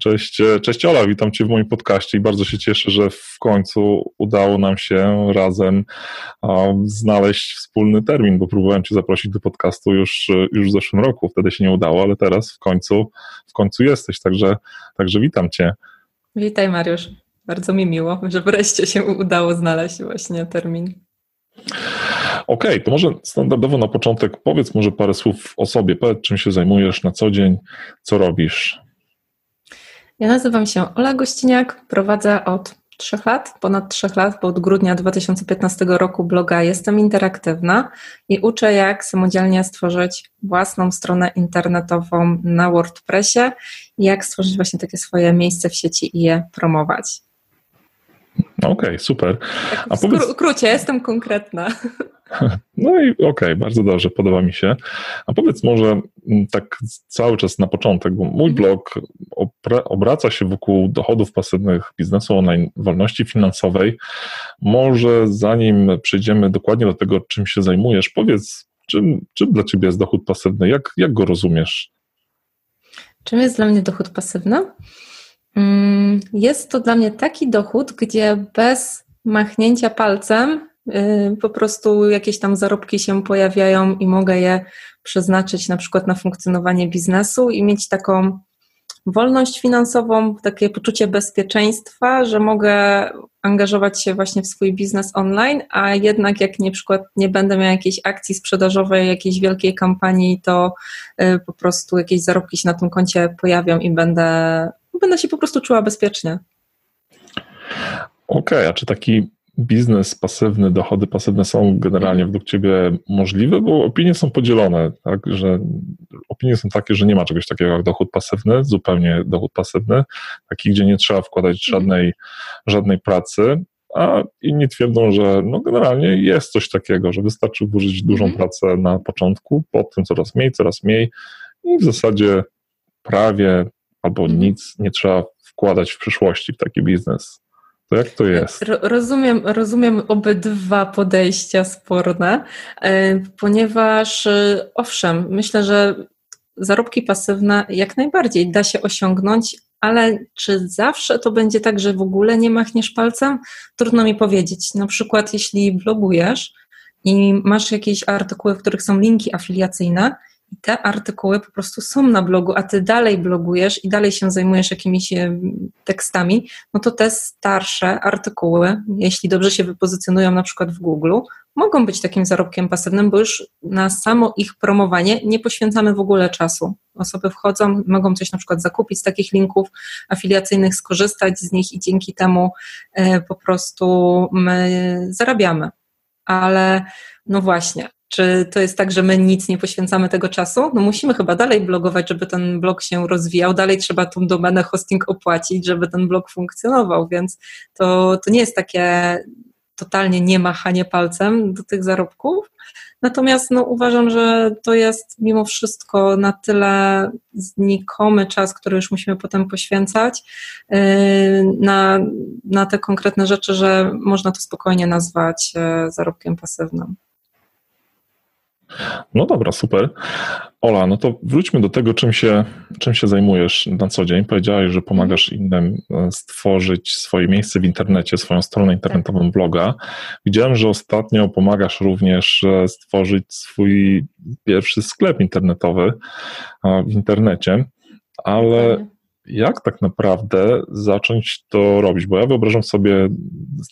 Cześć, e, cześć Ola, witam Cię w moim podcaście i bardzo się cieszę, że w końcu udało nam się razem znaleźć wspólny termin, bo próbowałem Cię zaprosić do podcastu już, e, już w zeszłym roku, wtedy się nie udało, ale teraz w końcu, w końcu jesteś, także, także witam Cię. Witaj Mariusz, bardzo mi miło, że wreszcie się udało znaleźć właśnie termin. Okej, okay, to może standardowo na początek powiedz może parę słów o sobie, powiedz czym się zajmujesz na co dzień, co robisz. Ja nazywam się Ola Gościniak, prowadzę od trzech lat, ponad trzech lat, bo od grudnia 2015 roku bloga Jestem Interaktywna i uczę, jak samodzielnie stworzyć własną stronę internetową na WordPressie i jak stworzyć właśnie takie swoje miejsce w sieci i je promować. Okej, okay, super. Tak w powiedz... skrócie, jestem konkretna. No i okej, okay, bardzo dobrze, podoba mi się. A powiedz może mm, tak cały czas na początek, bo mój mhm. blog obraca się wokół dochodów pasywnych biznesu online, wolności finansowej. Może zanim przejdziemy dokładnie do tego, czym się zajmujesz, powiedz, czym, czym dla Ciebie jest dochód pasywny? Jak, jak go rozumiesz? Czym jest dla mnie dochód pasywny? Mm, jest to dla mnie taki dochód, gdzie bez machnięcia palcem po prostu jakieś tam zarobki się pojawiają i mogę je przeznaczyć na przykład na funkcjonowanie biznesu i mieć taką wolność finansową, takie poczucie bezpieczeństwa, że mogę angażować się właśnie w swój biznes online, a jednak jak na przykład nie będę miała jakiejś akcji sprzedażowej, jakiejś wielkiej kampanii, to y, po prostu jakieś zarobki się na tym koncie pojawią i będę będę się po prostu czuła bezpiecznie. Okej, okay, a czy taki biznes pasywny, dochody pasywne są generalnie według Ciebie możliwe? Bo opinie są podzielone, tak? że opinie są takie, że nie ma czegoś takiego jak dochód pasywny, zupełnie dochód pasywny, taki, gdzie nie trzeba wkładać mhm. żadnej, żadnej pracy, a inni twierdzą, że no generalnie jest coś takiego, że wystarczy włożyć dużą mhm. pracę na początku, potem coraz mniej, coraz mniej i w zasadzie prawie albo mhm. nic nie trzeba wkładać w przyszłości w taki biznes. To jak to jest? Rozumiem, rozumiem obydwa podejścia sporne, e, ponieważ e, owszem, myślę, że zarobki pasywne jak najbardziej da się osiągnąć, ale czy zawsze to będzie tak, że w ogóle nie machniesz palcem? Trudno mi powiedzieć. Na przykład, jeśli blogujesz i masz jakieś artykuły, w których są linki afiliacyjne, te artykuły po prostu są na blogu, a ty dalej blogujesz i dalej się zajmujesz jakimiś e, tekstami, no to te starsze artykuły, jeśli dobrze się wypozycjonują na przykład w Google, mogą być takim zarobkiem pasywnym, bo już na samo ich promowanie nie poświęcamy w ogóle czasu. Osoby wchodzą, mogą coś na przykład zakupić z takich linków afiliacyjnych, skorzystać z nich i dzięki temu e, po prostu my zarabiamy. Ale no właśnie, czy to jest tak, że my nic nie poświęcamy tego czasu? No musimy chyba dalej blogować, żeby ten blog się rozwijał, dalej trzeba tą domenę hosting opłacić, żeby ten blog funkcjonował, więc to, to nie jest takie totalnie nie machanie palcem do tych zarobków. Natomiast no, uważam, że to jest mimo wszystko na tyle znikomy czas, który już musimy potem poświęcać yy, na, na te konkretne rzeczy, że można to spokojnie nazwać yy, zarobkiem pasywnym. No dobra, super. Ola, no to wróćmy do tego, czym się, czym się zajmujesz na co dzień. Powiedziałeś, że pomagasz innym e, stworzyć swoje miejsce w internecie, swoją stronę internetową, tak. bloga. Widziałem, że ostatnio pomagasz również e, stworzyć swój pierwszy sklep internetowy w internecie, ale jak tak naprawdę zacząć to robić? Bo ja wyobrażam sobie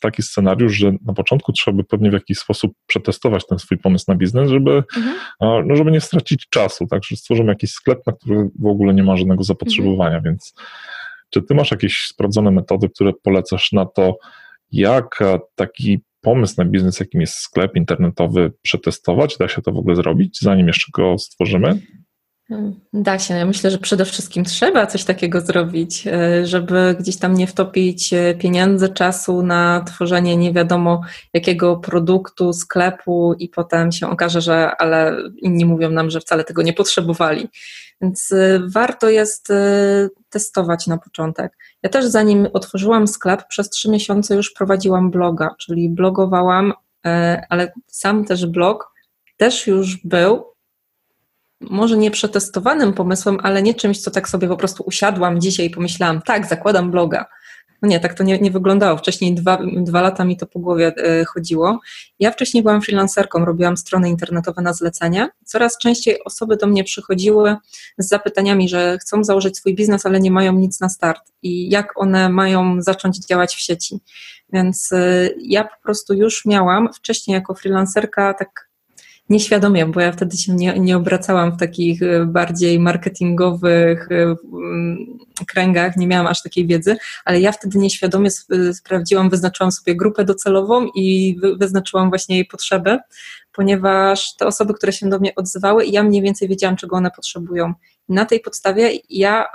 taki scenariusz, że na początku trzeba by pewnie w jakiś sposób przetestować ten swój pomysł na biznes, żeby, mhm. no, żeby nie stracić czasu, tak? Że stworzymy jakiś sklep, na który w ogóle nie ma żadnego zapotrzebowania, mhm. więc czy ty masz jakieś sprawdzone metody, które polecasz na to, jak taki pomysł na biznes, jakim jest sklep internetowy, przetestować? Da się to w ogóle zrobić, zanim jeszcze go stworzymy? Da się. Ja myślę, że przede wszystkim trzeba coś takiego zrobić, e, żeby gdzieś tam nie wtopić e, pieniędzy, czasu na tworzenie nie wiadomo jakiego produktu, sklepu i potem się okaże, że ale inni mówią nam, że wcale tego nie potrzebowali. Więc e, warto jest testować na początek. Ja też zanim otworzyłam sklep, przez trzy miesiące już prowadziłam bloga, czyli blogowałam, ale sam też blog też już był może nie przetestowanym pomysłem, ale nie czymś, co tak sobie po prostu usiadłam dzisiaj i pomyślałam, tak, zakładam bloga. No nie, tak to nie, nie wyglądało. Wcześniej dwa, dwa lata mi to po głowie e, chodziło. Ja wcześniej byłam freelancerką, robiłam strony internetowe na zlecenie. Coraz częściej osoby do mnie przychodziły z zapytaniami, że chcą założyć swój biznes, ale nie mają nic na start i jak one mają zacząć działać w sieci. Więc e, ja po prostu już miałam wcześniej jako freelancerka tak nieświadomie, bo ja wtedy się nie, nie obracałam w takich e, bardziej marketingowych e, mm, kręgach, nie miałam aż takiej wiedzy, ale ja wtedy nieświadomie e, sprawdziłam, wyznaczyłam sobie grupę docelową i wyznaczyłam właśnie jej potrzeby, ponieważ te osoby, które się do mnie odzywały, ja mniej więcej wiedziałam, czego one potrzebują. Na tej podstawie ja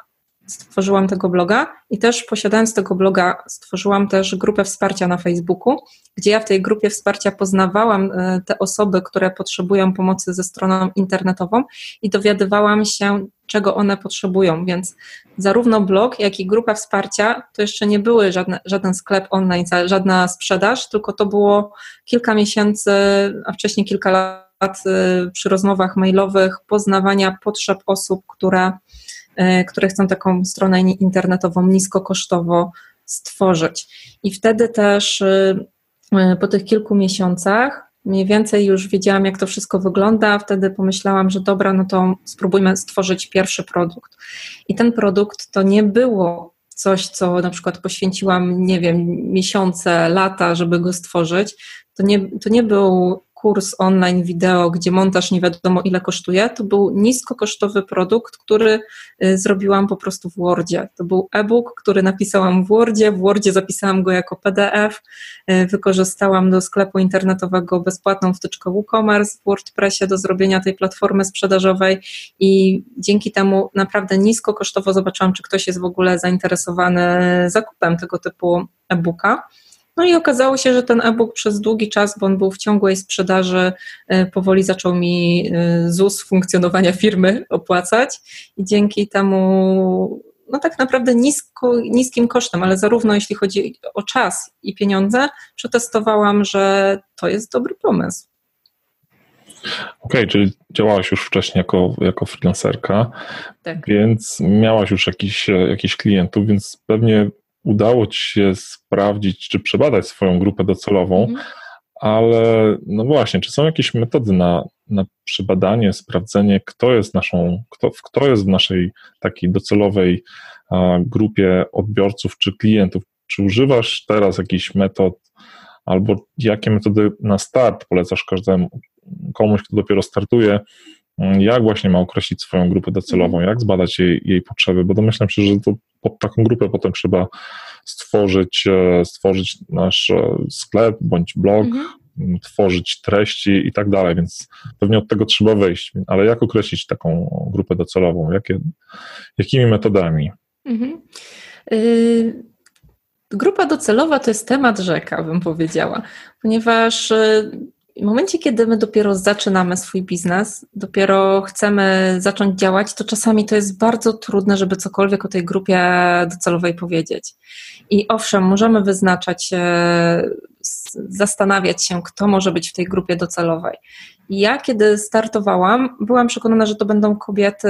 stworzyłam tego bloga i też posiadając tego bloga stworzyłam też grupę wsparcia na Facebooku, gdzie ja w tej grupie wsparcia poznawałam e, te osoby, które potrzebują pomocy ze stroną internetową i dowiadywałam się, czego one potrzebują, więc zarówno blog, jak i grupa wsparcia to jeszcze nie były żadne, żaden sklep online, żadna sprzedaż, tylko to było kilka miesięcy, a wcześniej kilka lat e, przy rozmowach mailowych poznawania potrzeb osób, które które chcą taką stronę internetową niskokosztowo stworzyć. I wtedy też e, e, po tych kilku miesiącach mniej więcej już wiedziałam, jak to wszystko wygląda. Wtedy pomyślałam, że dobra, no to spróbujmy stworzyć pierwszy produkt. I ten produkt to nie było coś, co na przykład poświęciłam, nie wiem, miesiące, lata, żeby go stworzyć. To nie, to nie był kurs online wideo, gdzie montaż nie wiadomo ile kosztuje, to był niskokosztowy produkt, który y, zrobiłam po prostu w Wordzie. To był e-book, który napisałam w Wordzie, w Wordzie zapisałam go jako PDF, y, wykorzystałam do sklepu internetowego bezpłatną wtyczkę WooCommerce w WordPressie do zrobienia tej platformy sprzedażowej i dzięki temu naprawdę niskokosztowo zobaczyłam, czy ktoś jest w ogóle zainteresowany zakupem tego typu e-booka. No i okazało się, że ten e-book przez długi czas, bo on był w ciągłej sprzedaży, e, powoli zaczął mi e, ZUS funkcjonowania firmy opłacać i dzięki temu no tak naprawdę nisko, niskim kosztem, ale zarówno jeśli chodzi o czas i pieniądze, przetestowałam, że to jest dobry pomysł. Okej, okay, czyli działałaś już wcześniej jako, jako freelancerka, tak. więc miałaś już jakiś, jakiś klientów, więc pewnie udało ci się sprawdzić, czy przebadać swoją grupę docelową, mhm. ale no właśnie, czy są jakieś metody na, na przebadanie, sprawdzenie, kto jest naszą, kto, kto jest w naszej takiej docelowej a, grupie odbiorców czy klientów? Czy używasz teraz jakichś metod, albo jakie metody na start polecasz każdemu, komuś, kto dopiero startuje, jak właśnie ma określić swoją grupę docelową, jak zbadać jej, jej potrzeby, bo domyślam się, że to pod taką grupę potem trzeba stworzyć, e, stworzyć nasz e, sklep bądź blog, mhm. tworzyć treści i tak dalej, więc pewnie od tego trzeba wejść. Ale jak określić taką grupę docelową? Jakie, jakimi metodami? Mhm. Y Grupa docelowa to jest temat rzeka, bym powiedziała, ponieważ y, w momencie, kiedy my dopiero zaczynamy swój biznes, dopiero chcemy zacząć działać, to czasami to jest bardzo trudne, żeby cokolwiek o tej grupie docelowej powiedzieć. I owszem, możemy wyznaczać, zastanawiać się, kto może być w tej grupie docelowej. Ja, kiedy startowałam, byłam przekonana, że to będą kobiety,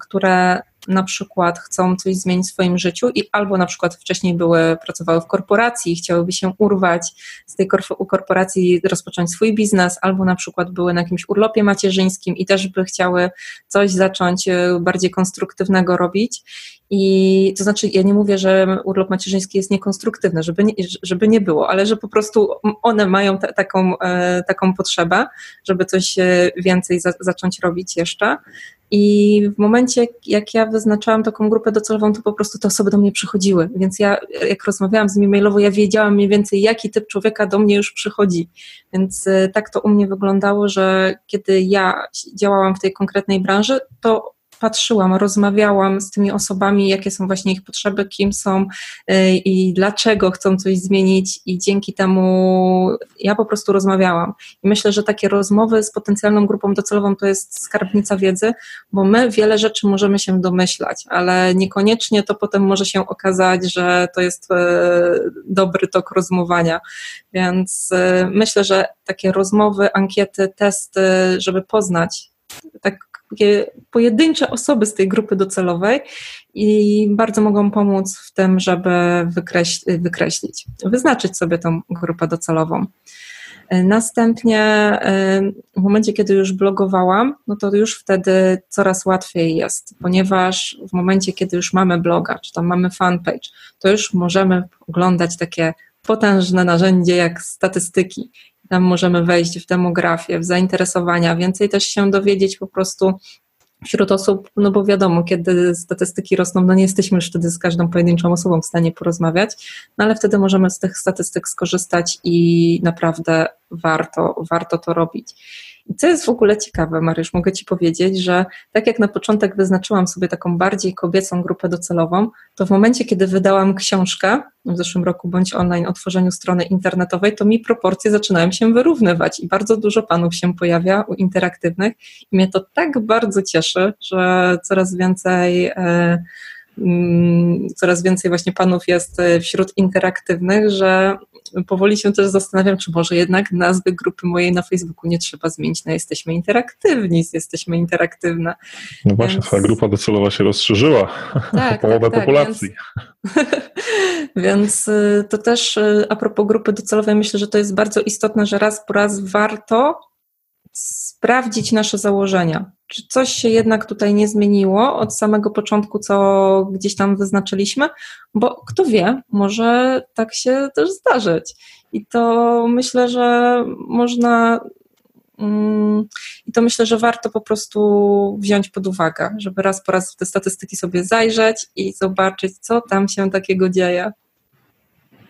które na przykład chcą coś zmienić w swoim życiu i albo na przykład wcześniej były, pracowały w korporacji i chciałyby się urwać z tej korporacji, rozpocząć swój biznes, albo na przykład były na jakimś urlopie macierzyńskim i też by chciały coś zacząć e, bardziej konstruktywnego robić. I to znaczy, ja nie mówię, że urlop macierzyński jest niekonstruktywny, żeby nie, żeby nie było, ale że po prostu one mają ta, taką, e, taką potrzebę, żeby coś e, więcej za, zacząć robić jeszcze. I w momencie, jak ja wyznaczałam taką grupę docelową, to po prostu te osoby do mnie przychodziły. Więc ja, jak rozmawiałam z nimi mailowo, ja wiedziałam mniej więcej, jaki typ człowieka do mnie już przychodzi. Więc e, tak to u mnie wyglądało, że kiedy ja działałam w tej konkretnej branży, to patrzyłam, rozmawiałam z tymi osobami, jakie są właśnie ich potrzeby, kim są y, i dlaczego chcą coś zmienić, i dzięki temu ja po prostu rozmawiałam. I myślę, że takie rozmowy z potencjalną grupą docelową to jest skarbnica wiedzy, bo my wiele rzeczy możemy się domyślać, ale niekoniecznie to potem może się okazać, że to jest y, dobry tok rozmowania. Więc y, myślę, że takie rozmowy, ankiety, testy, żeby poznać tak takie pojedyncze osoby z tej grupy docelowej i bardzo mogą pomóc w tym, żeby wykreślić, wykreślić wyznaczyć sobie tą grupę docelową. Następnie w momencie, kiedy już blogowałam, no to już wtedy coraz łatwiej jest, ponieważ w momencie, kiedy już mamy bloga, czy tam mamy fanpage, to już możemy oglądać takie potężne narzędzie jak statystyki. Tam możemy wejść w demografię, w zainteresowania, więcej też się dowiedzieć po prostu wśród osób, no bo wiadomo, kiedy statystyki rosną, no nie jesteśmy już wtedy z każdą pojedynczą osobą w stanie porozmawiać, no ale wtedy możemy z tych statystyk skorzystać i naprawdę warto, warto to robić. Co jest w ogóle ciekawe, Mariusz, mogę Ci powiedzieć, że tak jak na początek wyznaczyłam sobie taką bardziej kobiecą grupę docelową, to w momencie, kiedy wydałam książkę w zeszłym roku bądź online o tworzeniu strony internetowej, to mi proporcje zaczynają się wyrównywać i bardzo dużo panów się pojawia u interaktywnych i mnie to tak bardzo cieszy, że coraz więcej. Mm, coraz więcej właśnie panów jest e, wśród interaktywnych, że powoli się też zastanawiam, czy może jednak nazwy grupy mojej na Facebooku nie trzeba zmienić na Jesteśmy Interaktywni, Jesteśmy Interaktywna. No właśnie, więc... twoja grupa docelowa się rozszerzyła tak, o połowę tak, tak populacji. Więc, więc y, to też y, a propos grupy docelowej myślę, że to jest bardzo istotne, że raz po raz warto sprawdzić nasze założenia. Czy coś się jednak tutaj nie zmieniło od samego początku, co gdzieś tam wyznaczyliśmy? Bo kto wie, może tak się też zdarzyć. I to myślę, że można. Mm, I to myślę, że warto po prostu wziąć pod uwagę, żeby raz po raz w te statystyki sobie zajrzeć i zobaczyć, co tam się takiego dzieje.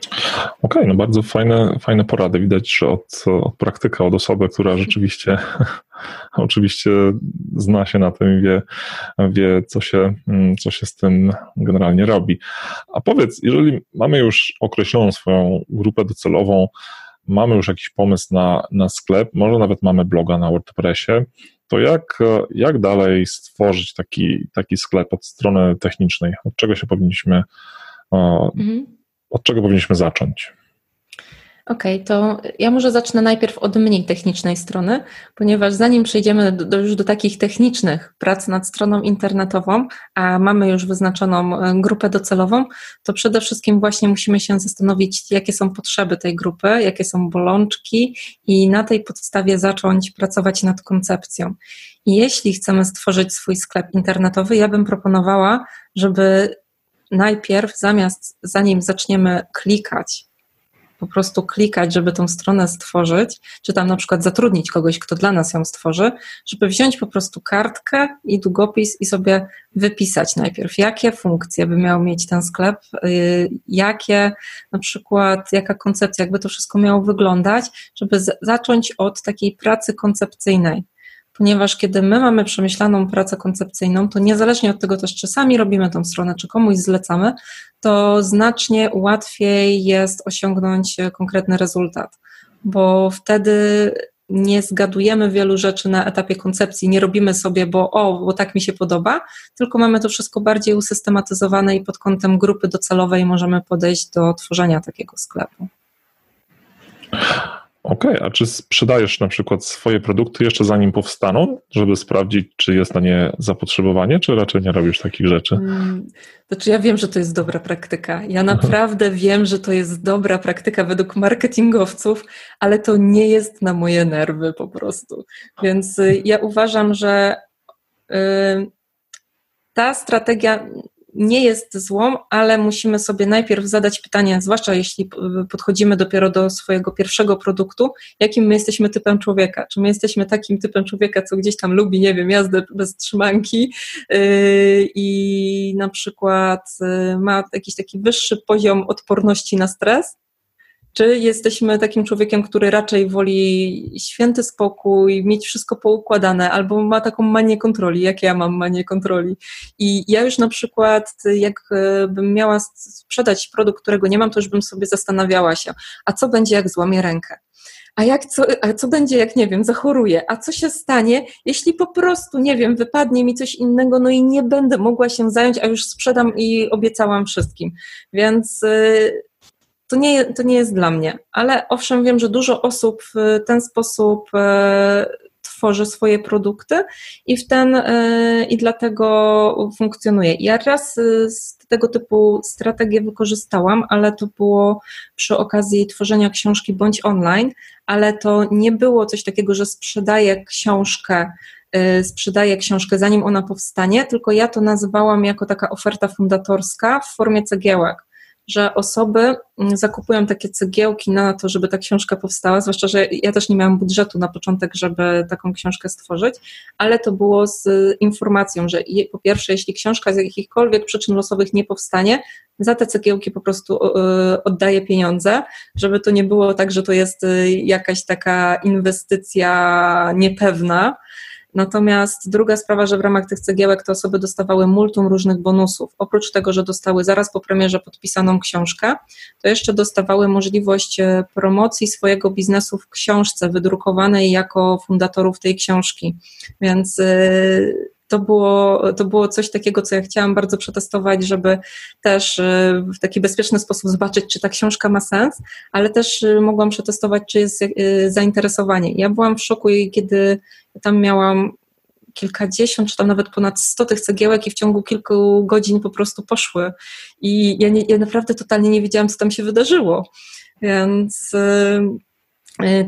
Okej, okay, no bardzo fajne, fajne porady. Widać, że od, od praktyka, od osoby, która rzeczywiście oczywiście zna się na tym i wie, wie co, się, co się z tym generalnie robi. A powiedz, jeżeli mamy już określoną swoją grupę docelową, mamy już jakiś pomysł na, na sklep, może nawet mamy bloga na WordPressie, to jak, jak dalej stworzyć taki, taki sklep od strony technicznej? Od czego się powinniśmy mhm od czego powinniśmy zacząć? Okej, okay, to ja może zacznę najpierw od mniej technicznej strony, ponieważ zanim przejdziemy do, do, już do takich technicznych prac nad stroną internetową, a mamy już wyznaczoną e, grupę docelową, to przede wszystkim właśnie musimy się zastanowić, jakie są potrzeby tej grupy, jakie są bolączki i na tej podstawie zacząć pracować nad koncepcją. Jeśli chcemy stworzyć swój sklep internetowy, ja bym proponowała, żeby najpierw zamiast, zanim zaczniemy klikać, po prostu klikać, żeby tą stronę stworzyć, czy tam na przykład zatrudnić kogoś, kto dla nas ją stworzy, żeby wziąć po prostu kartkę i długopis i sobie wypisać najpierw, jakie funkcje by miał mieć ten sklep, y, jakie na przykład, jaka koncepcja, jakby to wszystko miało wyglądać, żeby zacząć od takiej pracy koncepcyjnej ponieważ kiedy my mamy przemyślaną pracę koncepcyjną, to niezależnie od tego też, czy sami robimy tą stronę, czy komuś zlecamy, to znacznie łatwiej jest osiągnąć konkretny rezultat, bo wtedy nie zgadujemy wielu rzeczy na etapie koncepcji, nie robimy sobie, bo o, bo tak mi się podoba, tylko mamy to wszystko bardziej usystematyzowane i pod kątem grupy docelowej możemy podejść do tworzenia takiego sklepu. Okej, okay, a czy sprzedajesz na przykład swoje produkty jeszcze zanim powstaną, żeby sprawdzić, czy jest na nie zapotrzebowanie, czy raczej nie robisz takich rzeczy? Hmm, znaczy ja wiem, że to jest dobra praktyka. Ja naprawdę wiem, że to jest dobra praktyka według marketingowców, ale to nie jest na moje nerwy po prostu. Więc y, ja uważam, że y, ta strategia nie jest złą, ale musimy sobie najpierw zadać pytanie, zwłaszcza jeśli podchodzimy dopiero do swojego pierwszego produktu, jakim my jesteśmy typem człowieka. Czy my jesteśmy takim typem człowieka, co gdzieś tam lubi, nie wiem, jazdę bez trzymanki yy, i na przykład yy, ma jakiś taki wyższy poziom odporności na stres, czy jesteśmy takim człowiekiem, który raczej woli święty spokój, mieć wszystko poukładane, albo ma taką manię kontroli, jak ja mam manię kontroli. I ja już na przykład, jak e, bym miała sprzedać produkt, którego nie mam, to już bym sobie zastanawiała się, a co będzie, jak złamię rękę? A, jak co, a co będzie, jak nie wiem, zachoruję? A co się stanie, jeśli po prostu, nie wiem, wypadnie mi coś innego, no i nie będę mogła się zająć, a już sprzedam i obiecałam wszystkim. Więc y, to nie, to nie jest dla mnie. Ale owszem, wiem, że dużo osób w ten sposób e, tworzy swoje produkty i w ten y, i dlatego funkcjonuje. Ja raz y, z tego typu strategię wykorzystałam, ale to było przy okazji tworzenia książki bądź online, ale to nie było coś takiego, że sprzedaję książkę sprzedaję książkę zanim ona powstanie, tylko ja to nazywałam jako taka oferta fundatorska w formie cegiełek że osoby mm, zakupują takie cegiełki na to, żeby ta książka powstała, zwłaszcza, że ja też nie miałam budżetu na początek, żeby taką książkę stworzyć, ale to było z informacją, że po pierwsze, jeśli książka z jakichkolwiek przyczyn losowych nie powstanie, za te cegiełki po prostu oddaję pieniądze, żeby to nie było tak, że to jest y, jakaś taka inwestycja niepewna, Natomiast druga sprawa, że w ramach tych cegiełek te osoby dostawały multum różnych bonusów. Oprócz tego, że dostały zaraz po premierze podpisaną książkę, to jeszcze dostawały możliwość e, promocji swojego biznesu w książce wydrukowanej jako fundatorów tej książki. Więc e, to było, to było coś takiego, co ja chciałam bardzo przetestować, żeby też e, w taki bezpieczny sposób zobaczyć, czy ta książka ma sens, ale też mogłam przetestować, czy jest zainteresowanie. Ja byłam w szoku, kiedy tam miałam kilkadziesiąt, czy tam nawet ponad sto tych cegiełek i w ciągu kilku godzin po prostu poszły. I ja, nie, ja naprawdę totalnie nie wiedziałam, co tam się wydarzyło. Więc E,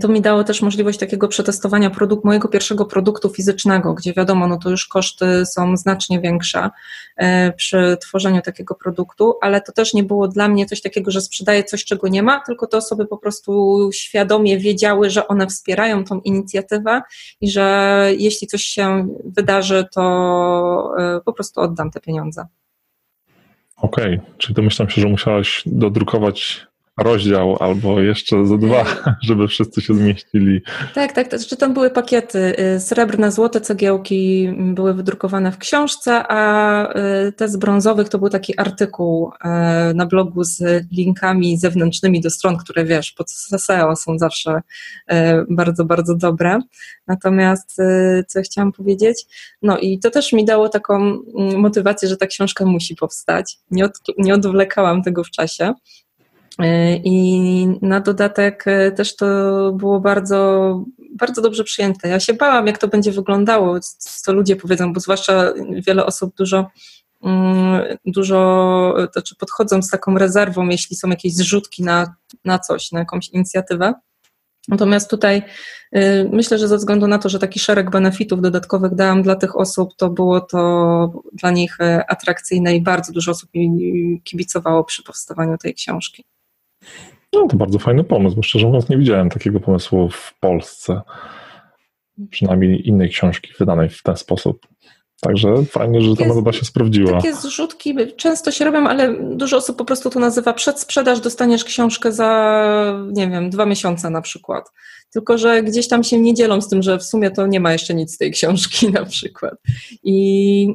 to mi dało też możliwość takiego przetestowania produkt, mojego pierwszego produktu fizycznego, gdzie wiadomo, no to już koszty są znacznie większe e, przy tworzeniu takiego produktu, ale to też nie było dla mnie coś takiego, że sprzedaję coś, czego nie ma, tylko te osoby po prostu świadomie wiedziały, że one wspierają tą inicjatywę i że jeśli coś się wydarzy, to e, po prostu oddam te pieniądze. Okej, okay. czyli domyślam się, że musiałaś dodrukować rozdział albo jeszcze ze dwa, żeby wszyscy się zmieścili. Tak, tak, to znaczy tam były pakiety. Y, srebrne, złote cegiełki były wydrukowane w książce, a y, te z brązowych to był taki artykuł y, na blogu z linkami zewnętrznymi do stron, które wiesz, pod SEO są zawsze bardzo, bardzo dobre. Natomiast co chciałam powiedzieć? No i to też mi dało taką mm, motywację, że ta książka musi powstać. Nie, od, nie odwlekałam tego w czasie. E, I na dodatek e, też to było bardzo, bardzo dobrze przyjęte. Ja się bałam, jak to będzie wyglądało, co ludzie powiedzą, bo zwłaszcza wiele osób dużo, mm, dużo znaczy podchodzą z taką rezerwą, jeśli są jakieś zrzutki na, na coś, na jakąś inicjatywę. Natomiast tutaj e, myślę, że ze względu na to, że taki szereg benefitów dodatkowych dałam dla tych osób, to było to dla nich atrakcyjne i bardzo dużo osób kibicowało przy powstawaniu tej książki. No to bardzo fajny pomysł, bo szczerze mówiąc nie widziałem takiego pomysłu w Polsce. Przynajmniej innej książki wydanej w ten sposób. Także fajnie, że ta metoda się sprawdziła. Takie zrzutki często się robią, ale dużo osób po prostu to nazywa przedsprzedaż, dostaniesz książkę za, nie wiem, dwa miesiące na przykład. Tylko, że gdzieś tam się nie dzielą z tym, że w sumie to nie ma jeszcze nic z tej książki na przykład. I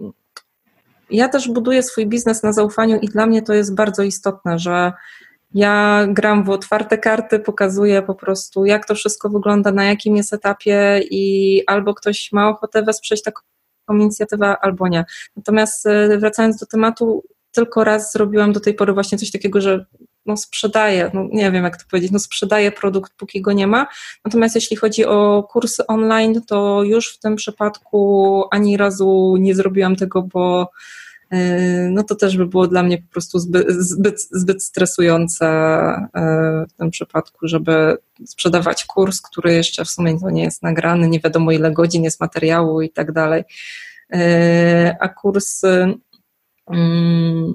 ja też buduję swój biznes na zaufaniu i dla mnie to jest bardzo istotne, że ja gram w otwarte karty, pokazuję po prostu, jak to wszystko wygląda, na jakim jest etapie i albo ktoś ma ochotę wesprzeć taką inicjatywę, albo nie. Natomiast e, wracając do tematu, tylko raz zrobiłam do tej pory właśnie coś takiego, że no sprzedaję, no nie wiem jak to powiedzieć, no sprzedaję produkt, póki go nie ma. Natomiast jeśli chodzi o kursy online, to już w tym przypadku ani razu nie zrobiłam tego, bo no to też by było dla mnie po prostu zbyt, zbyt, zbyt stresujące e, w tym przypadku, żeby sprzedawać kurs, który jeszcze w sumie nie jest nagrany, nie wiadomo ile godzin jest materiału i tak dalej. E, a kurs mm,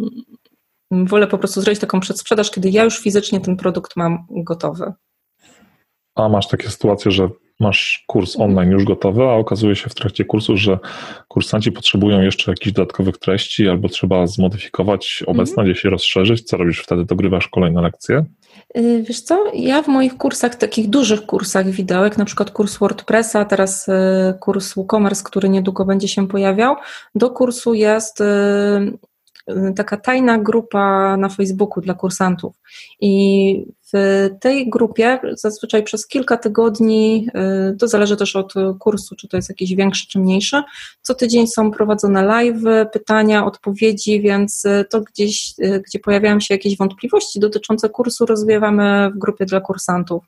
wolę po prostu zrobić taką przedsprzedaż, kiedy ja już fizycznie ten produkt mam gotowy. A masz takie sytuacje, że masz kurs online już gotowy, a okazuje się w trakcie kursu, że kursanci potrzebują jeszcze jakichś dodatkowych treści albo trzeba zmodyfikować obecne, mhm. gdzieś je rozszerzyć. Co robisz wtedy? Dogrywasz kolejne lekcje? Y, wiesz co, ja w moich kursach, takich dużych kursach wideo, jak na przykład kurs WordPressa, teraz y, kurs WooCommerce, który niedługo będzie się pojawiał, do kursu jest y, taka tajna grupa na Facebooku dla kursantów. I tej grupie zazwyczaj przez kilka tygodni, y, to zależy też od kursu, czy to jest jakiś większy czy mniejszy, co tydzień są prowadzone live, pytania, odpowiedzi, więc y, to gdzieś, y, gdzie pojawiają się jakieś wątpliwości dotyczące kursu, rozwiewamy w grupie dla kursantów.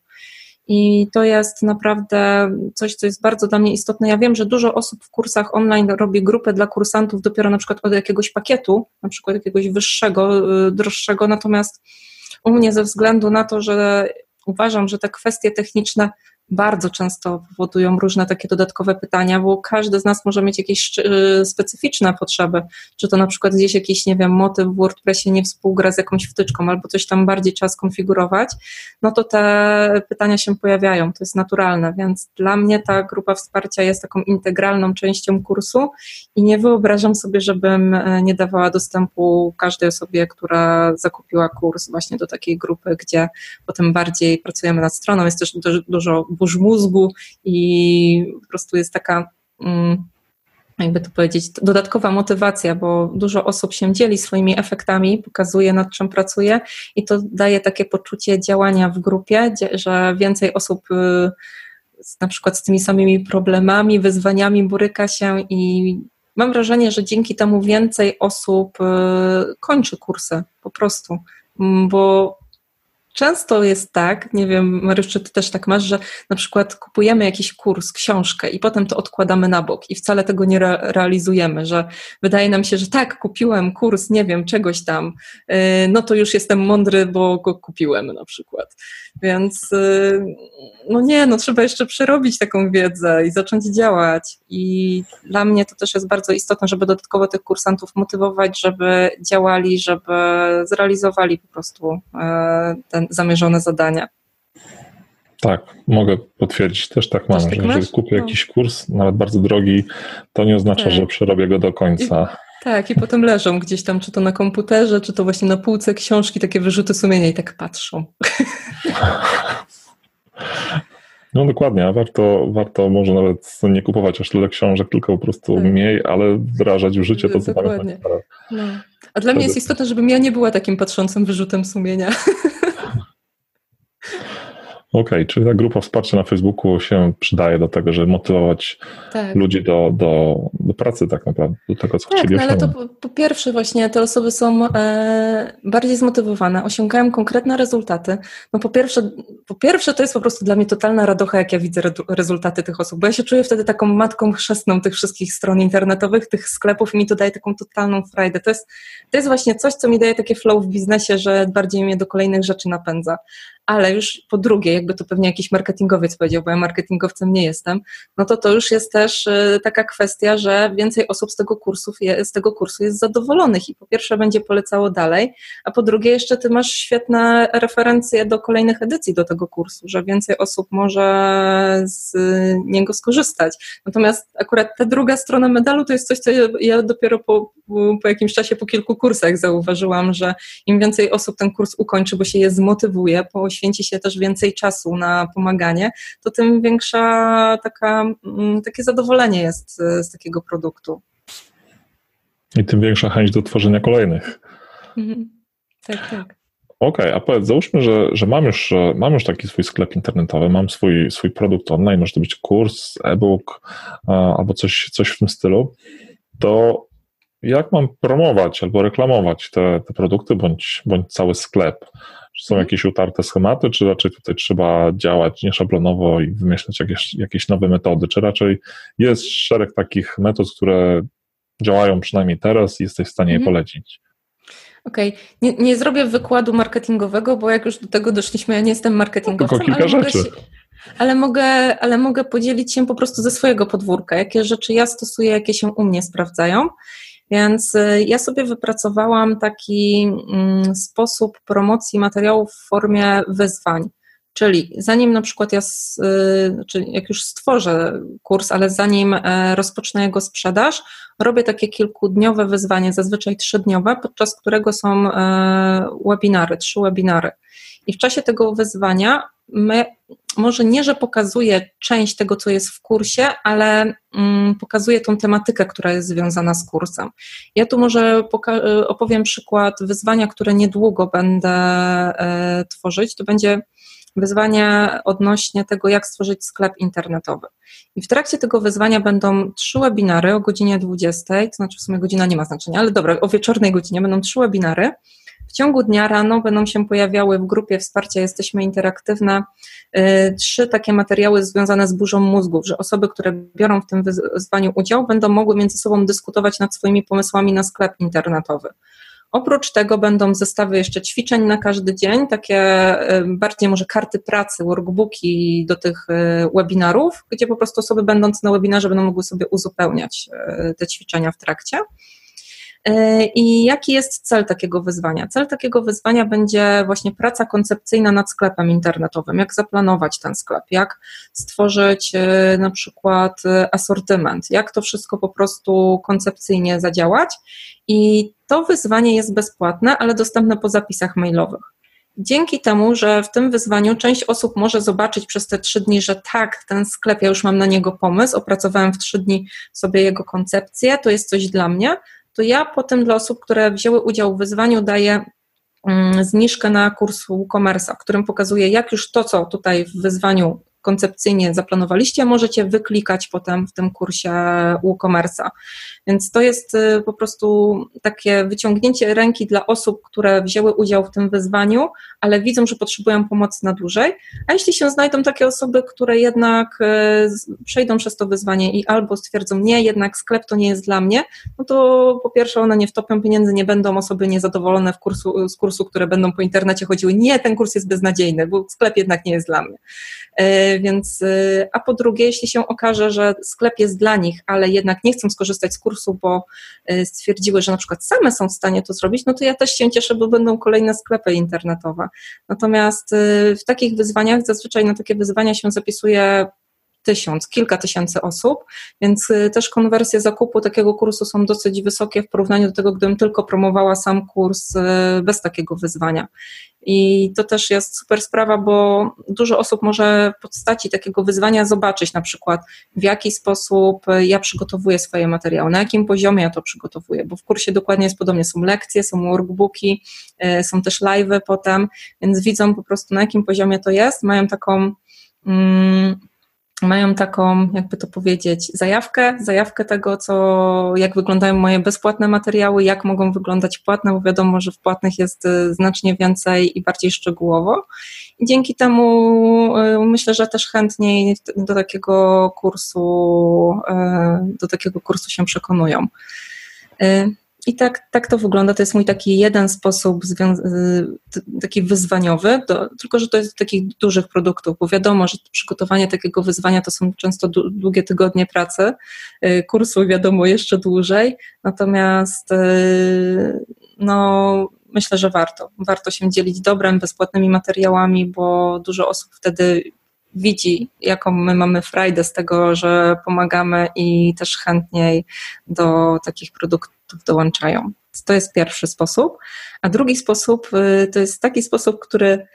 I to jest naprawdę coś, co jest bardzo dla mnie istotne. Ja wiem, że dużo osób w kursach online robi grupę dla kursantów dopiero na przykład od jakiegoś pakietu, na przykład jakiegoś wyższego, droższego, natomiast u mnie ze względu na to, że uważam, że te kwestie techniczne bardzo często powodują różne takie dodatkowe pytania, bo każdy z nas może mieć jakieś y, specyficzne potrzeby, czy to na przykład gdzieś jakiś, nie wiem, motyw w WordPressie nie współgra z jakąś wtyczką, albo coś tam bardziej trzeba skonfigurować, no to te pytania się pojawiają, to jest naturalne, więc dla mnie ta grupa wsparcia jest taką integralną częścią kursu i nie wyobrażam sobie, żebym e, nie dawała dostępu każdej osobie, która zakupiła kurs właśnie do takiej grupy, gdzie potem bardziej pracujemy nad stroną, jest też dużo burz mózgu i po prostu jest taka, mm, jakby to powiedzieć, dodatkowa motywacja, bo dużo osób się dzieli swoimi efektami, pokazuje nad czym pracuje i to daje takie poczucie działania w grupie, że więcej osób y, na przykład z tymi samymi problemami, wyzwaniami boryka się i mam wrażenie, że dzięki temu więcej osób y, kończy kursy po prostu, mm, bo Często jest tak, nie wiem, Mariusz, czy ty też tak masz, że na przykład kupujemy jakiś kurs, książkę i potem to odkładamy na bok i wcale tego nie re realizujemy, że wydaje nam się, że tak, kupiłem kurs, nie wiem, czegoś tam, yy, no to już jestem mądry, bo go kupiłem na przykład. Więc yy, no nie, no trzeba jeszcze przerobić taką wiedzę i zacząć działać. I dla mnie to też jest bardzo istotne, żeby dodatkowo tych kursantów motywować, żeby działali, żeby zrealizowali po prostu yy, ten zamierzone zadania. Tak, mogę potwierdzić, też tak mam, też tak że jeżeli kupię no. jakiś kurs, nawet bardzo drogi, to nie oznacza, tak. że przerobię go do końca. I, tak, i potem leżą gdzieś tam, czy to na komputerze, czy to właśnie na półce książki, takie wyrzuty sumienia i tak patrzą. No dokładnie, a warto, warto może nawet nie kupować aż tyle książek, tylko po prostu tak. mniej, ale wdrażać w życie to, co dokładnie. tam jest no. A dla mnie jest istotne, żebym ja nie była takim patrzącym wyrzutem sumienia. Okej, okay, czyli ta grupa wsparcia na Facebooku się przydaje do tego, żeby motywować tak. ludzi do, do, do pracy tak naprawdę, do tego, co tak, chcieli no, ale to po, po, pierwsze właśnie te osoby są e, bardziej zmotywowane, osiągają konkretne rezultaty. No po pierwsze, po pierwsze to jest po prostu dla mnie totalna radocha, jak ja widzę re, rezultaty tych osób, bo ja się czuję wtedy taką matką chrzestną tych wszystkich stron internetowych, tych sklepów i mi to daje taką totalną frajdę. To jest, to jest właśnie coś, co mi daje takie flow w biznesie, że bardziej mnie do kolejnych rzeczy napędza ale już po drugie, jakby to pewnie jakiś marketingowiec powiedział, bo ja marketingowcem nie jestem, no to to już jest też y, taka kwestia, że więcej osób z tego, z tego kursu jest zadowolonych i po pierwsze będzie polecało dalej, a po drugie jeszcze ty masz świetne referencje do kolejnych edycji do tego kursu, że więcej osób może z niego skorzystać. Natomiast akurat ta druga strona medalu to jest coś, co ja dopiero po, po jakimś czasie, po kilku kursach zauważyłam, że im więcej osób ten kurs ukończy, bo się je zmotywuje, po poświęci się też więcej czasu na pomaganie, to tym większa taka, mm, takie zadowolenie jest e, z takiego produktu. I tym większa chęć do tworzenia kolejnych. Mhm. Tak, tak. Okej, okay, a powiedz, załóżmy, że, że mam, już, e, mam już taki swój sklep internetowy, mam swój, swój produkt online, może to być kurs, e-book albo coś, coś w tym stylu, to jak mam promować albo reklamować te, te produkty bądź, bądź cały sklep? Czy są jakieś utarte schematy, czy raczej tutaj trzeba działać nieszablonowo i wymyślać jakieś, jakieś nowe metody? Czy raczej jest szereg takich metod, które działają przynajmniej teraz i jesteś w stanie je mhm. polecić? Okej, okay. nie, nie, zrobię wykładu marketingowego, bo jak już do tego doszliśmy, ja nie jestem marketingowcem. Tylko kilka rzeczy. Mogę, ale, mogę, ale mogę podzielić się po prostu ze swojego podwórka, jakie rzeczy ja stosuję, jakie się u mnie sprawdzają. Więc y, ja sobie wypracowałam taki mm, sposób promocji materiałów w formie wyzwań. Czyli zanim na przykład ja, y, czyli jak już stworzę kurs, ale zanim e, rozpocznę jego sprzedaż, robię takie kilkudniowe wyzwanie, zazwyczaj trzydniowe, podczas którego są e, webinary, trzy webinary. I w czasie tego wyzwania my, może nie, że pokazuję część tego, co jest w kursie, ale mm, pokazuję tą tematykę, która jest związana z kursem. Ja tu może opowiem przykład wyzwania, które niedługo będę e, tworzyć. To będzie wyzwanie odnośnie tego, jak stworzyć sklep internetowy. I w trakcie tego wyzwania będą trzy webinary o godzinie 20, to znaczy w sumie godzina nie ma znaczenia, ale dobra, o wieczornej godzinie będą trzy webinary W ciągu dnia rano będą się pojawiały w grupie wsparcia Jesteśmy Interaktywne y, trzy takie materiały związane z burzą mózgów, że osoby, które biorą w tym wyzwaniu udział, będą mogły między sobą dyskutować nad swoimi pomysłami na sklep internetowy. Oprócz tego będą zestawy jeszcze ćwiczeń na każdy dzień, takie bardziej może karty pracy, workbooki do tych e, webinarów, gdzie po prostu osoby będące na webinarze będą mogły sobie uzupełniać te ćwiczenia w trakcie. E, I jaki jest cel takiego wyzwania? Cel takiego wyzwania będzie właśnie praca koncepcyjna nad sklepem internetowym. Jak zaplanować ten sklep, jak stworzyć na przykład asortyment, jak to wszystko po prostu koncepcyjnie zadziałać. I to wyzwanie jest bezpłatne, ale dostępne po zapisach mailowych. Dzięki temu, że w tym wyzwaniu część osób może zobaczyć przez te trzy dni, że tak, ten sklep, ja już mam na niego pomysł, opracowałem w trzy dni sobie jego koncepcję, to jest coś dla mnie, to ja potem dla osób, które wzięły udział w wyzwaniu, daję mm, zniżkę na kurs WooCommerce, którym pokazuję, jak już to, co tutaj w wyzwaniu koncepcyjnie zaplanowaliście, możecie wyklikać potem w tym kursie WooCommerce'a. Więc to jest y, po prostu takie wyciągnięcie ręki dla osób, które wzięły udział w tym wyzwaniu, ale widzą, że potrzebują pomocy na dłużej. A jeśli się znajdą takie osoby, które jednak y, przejdą przez to wyzwanie i albo stwierdzą, nie, jednak sklep to nie jest dla mnie, no to po pierwsze one nie wtopią pieniędzy, nie będą osoby niezadowolone w kursu, z kursu, które będą po internecie chodziły, nie, ten kurs jest beznadziejny, bo sklep jednak nie jest dla mnie. Y, więc, a po drugie, jeśli się okaże, że sklep jest dla nich, ale jednak nie chcą skorzystać z kursu, kursu, bo y, stwierdziły, że na przykład same są w stanie to zrobić, no to ja też się cieszę, bo będą kolejne sklepy internetowe. Natomiast y, w takich wyzwaniach, zazwyczaj na takie wyzwania się zapisuje tysiąc, kilka tysięcy osób, więc y, też konwersje zakupu takiego kursu są dosyć wysokie w porównaniu do tego, gdybym tylko promowała sam kurs bez takiego wyzwania. I to też jest super sprawa, bo dużo osób może w postaci takiego wyzwania zobaczyć na przykład, w jaki sposób ja przygotowuję swoje materiały, na jakim poziomie ja to przygotowuję, bo w kursie dokładnie jest podobnie. Są lekcje, są workbooki, e, są też live'y potem, więc widzą po prostu na jakim poziomie to jest, mają taką. Mm, mają taką, jakby to powiedzieć, zajawkę, zajawkę tego, co, jak wyglądają moje bezpłatne materiały, jak mogą wyglądać płatne, bo wiadomo, że w płatnych jest y, znacznie więcej i bardziej szczegółowo. I dzięki temu y, myślę, że też chętniej do takiego kursu, y, do takiego kursu się przekonują. I tak, tak to wygląda. To jest mój taki jeden sposób, taki wyzwaniowy, do, tylko że to jest takich dużych produktów, bo wiadomo, że przygotowanie takiego wyzwania to są często długie tygodnie pracy, y, kursu wiadomo jeszcze dłużej, natomiast y, no, myślę, że warto. Warto się dzielić dobrem, bezpłatnymi materiałami, bo dużo osób wtedy widzi, jaką my mamy frajdę z tego, że pomagamy i też chętniej do takich produktów dołączają. To jest pierwszy sposób. A drugi sposób y, to jest taki sposób, który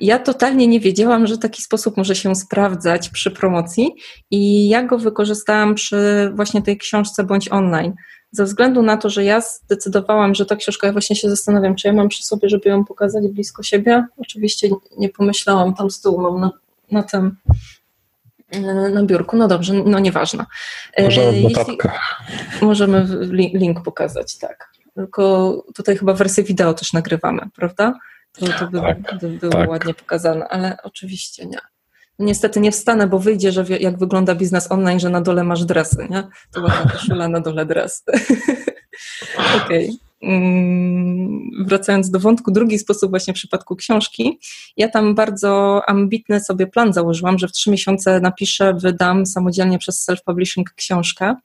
ja totalnie nie wiedziałam, że taki sposób może się sprawdzać przy promocji i ja go wykorzystałam przy właśnie tej książce bądź online. Ze względu na to, że ja zdecydowałam, że ta książka, ja właśnie się zastanawiam, czy ja mam przy sobie, żeby ją pokazać blisko siebie. Oczywiście nie pomyślałam, tam z tyłu mam na tym e, na biurku. No dobrze, no nieważne. E, możemy Jeśli, Możemy link pokazać, tak. Tylko tutaj chyba wersję wideo też nagrywamy, prawda? To, to by, tak, by było tak. ładnie pokazane, ale oczywiście nie. No niestety nie wstanę, bo wyjdzie, że jak wygląda biznes online, że na dole masz dresy, nie? To ładna koszula, na dole dres. Okej. Okay. Mm, wracając do wątku, drugi sposób właśnie w przypadku książki, ja tam bardzo ambitny sobie plan założyłam, że w trzy miesiące napiszę, wydam samodzielnie przez self-publishing książkę.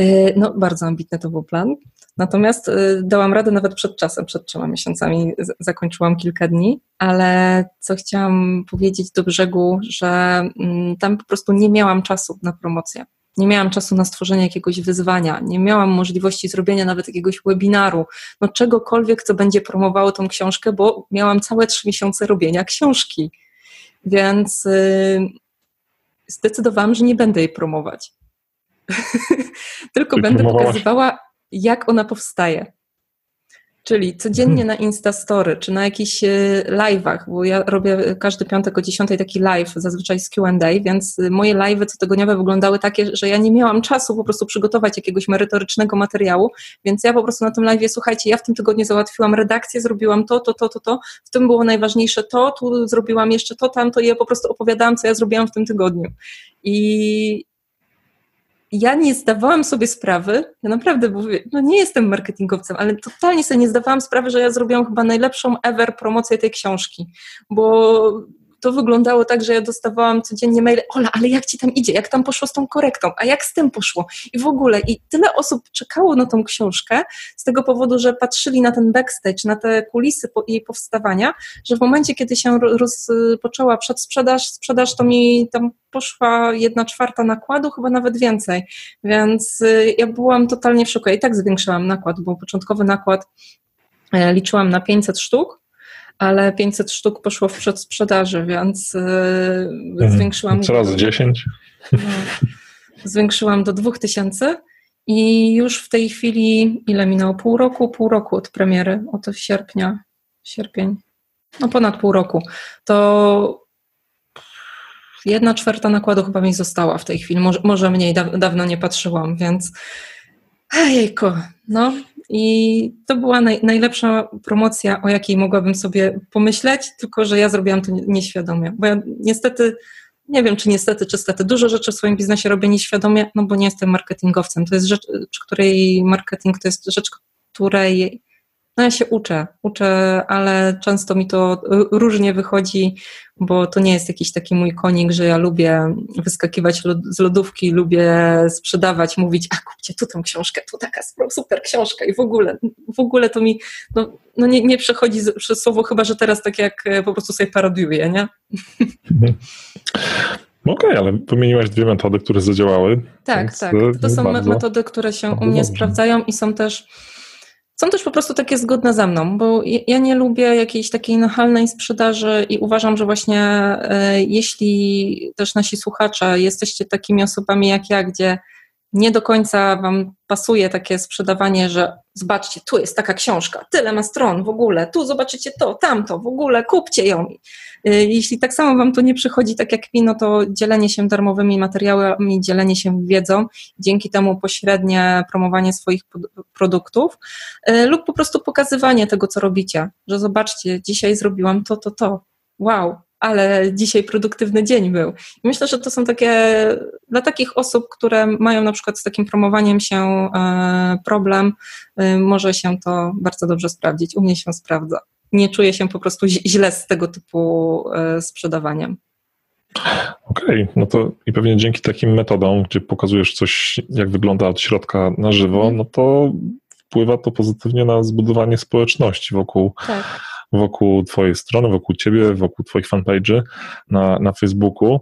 Y, no, bardzo ambitny to był plan. Natomiast y, dałam radę nawet przed czasem, przed trzema miesiącami, zakończyłam kilka dni, ale co chciałam powiedzieć do brzegu, że mm, tam po prostu nie miałam czasu na promocję. Nie miałam czasu na stworzenie jakiegoś wyzwania, nie miałam możliwości zrobienia nawet jakiegoś webinaru, no czegokolwiek, co będzie promowało tą książkę, bo miałam całe trzy miesiące robienia książki. Więc yy, zdecydowałam, że nie będę jej promować. Tylko będę pokazywała, jak ona powstaje. Czyli codziennie na Instastory, czy na jakichś e, live'ach, bo ja robię każdy piątek o 10 taki live, zazwyczaj z Q&A, więc moje live'y cotygodniowe wyglądały takie, że ja nie miałam czasu po prostu przygotować jakiegoś merytorycznego materiału, więc ja po prostu na tym live'ie, słuchajcie, ja w tym tygodniu załatwiłam redakcję, zrobiłam to, to, to, to, to, w tym było najważniejsze to, tu zrobiłam jeszcze to, tamto i ja po prostu opowiadałam, co ja zrobiłam w tym tygodniu. I ja nie zdawałam sobie sprawy, ja naprawdę mówię, no nie jestem marketingowcem, ale totalnie sobie nie zdawałam sprawy, że ja zrobiłam chyba najlepszą ever promocję tej książki, bo to wyglądało tak, że ja dostawałam codziennie maile, Ola, ale jak ci tam idzie, jak tam poszło z tą korektą, a jak z tym poszło i w ogóle. I tyle osób czekało na tą książkę z tego powodu, że patrzyli na ten backstage, na te kulisy jej powstawania, że w momencie, kiedy się rozpoczęła przedsprzedaż, sprzedaż to mi tam poszła jedna czwarta nakładu, chyba nawet więcej. Więc y, ja byłam totalnie w szoku. I tak zwiększyłam nakład, bo początkowy nakład e, liczyłam na 500 sztuk, ale 500 sztuk poszło w przedsprzedaży, więc yy, zwiększyłam. Co razy 10? No, zwiększyłam do 2000 i już w tej chwili, ile minęło? Pół roku? Pół roku od premiery, od sierpnia, sierpień, no ponad pół roku. To jedna czwarta nakładu chyba mi została w tej chwili, może, może mniej, da, dawno nie patrzyłam, więc Ejejko, no i to była naj, najlepsza promocja, o jakiej mogłabym sobie pomyśleć, tylko że ja zrobiłam to nieświadomie, bo ja niestety, nie wiem czy niestety, czy stety, dużo rzeczy w swoim biznesie robię nieświadomie, no bo nie jestem marketingowcem. To jest rzecz, której marketing to jest rzecz, której no ja się uczę, uczę, ale często mi to różnie wychodzi, bo to nie jest jakiś taki mój konik, że ja lubię wyskakiwać z lodówki, lubię sprzedawać, mówić, a kupcie tu tą książkę, tu taka super książka i w ogóle, w ogóle to mi no, no nie, nie przechodzi przez słowo, chyba że teraz tak jak e, po prostu sobie parodiuję, nie? Mhm. Okej, okay, ale wymieniłaś dwie metody, które zadziałały. Tak, tak. To są bardzo, metody, które się u mnie sprawdzają i są też są też po prostu takie zgodne ze mną, bo ja nie lubię jakiejś takiej nachalnej sprzedaży i uważam, że właśnie e, jeśli też nasi słuchacze jesteście takimi osobami jak ja, gdzie nie do końca Wam pasuje takie sprzedawanie, że zobaczcie, tu jest taka książka, tyle ma stron w ogóle, tu zobaczycie to, tamto, w ogóle kupcie ją. Y, jeśli tak samo Wam to nie przychodzi tak jak mi, no to dzielenie się darmowymi materiałami, dzielenie się wiedzą, dzięki temu pośrednie promowanie swoich produktów y, lub po prostu pokazywanie tego, co robicie, że zobaczcie, dzisiaj zrobiłam to, to, to. Wow, ale dzisiaj produktywny dzień był. I myślę, że to są takie, dla takich osób, które mają na przykład z takim promowaniem się e, problem, e, może się to bardzo dobrze sprawdzić. U mnie się sprawdza. Nie czuję się po prostu źle z tego typu e, sprzedawaniem. Okej, okay, no to i pewnie dzięki takim metodom, gdzie pokazujesz coś, jak wygląda od środka na żywo, mhm. no to wpływa to pozytywnie na zbudowanie społeczności wokół, tak wokół Twojej strony, wokół Ciebie, wokół Twoich fanpage'y na, na Facebooku.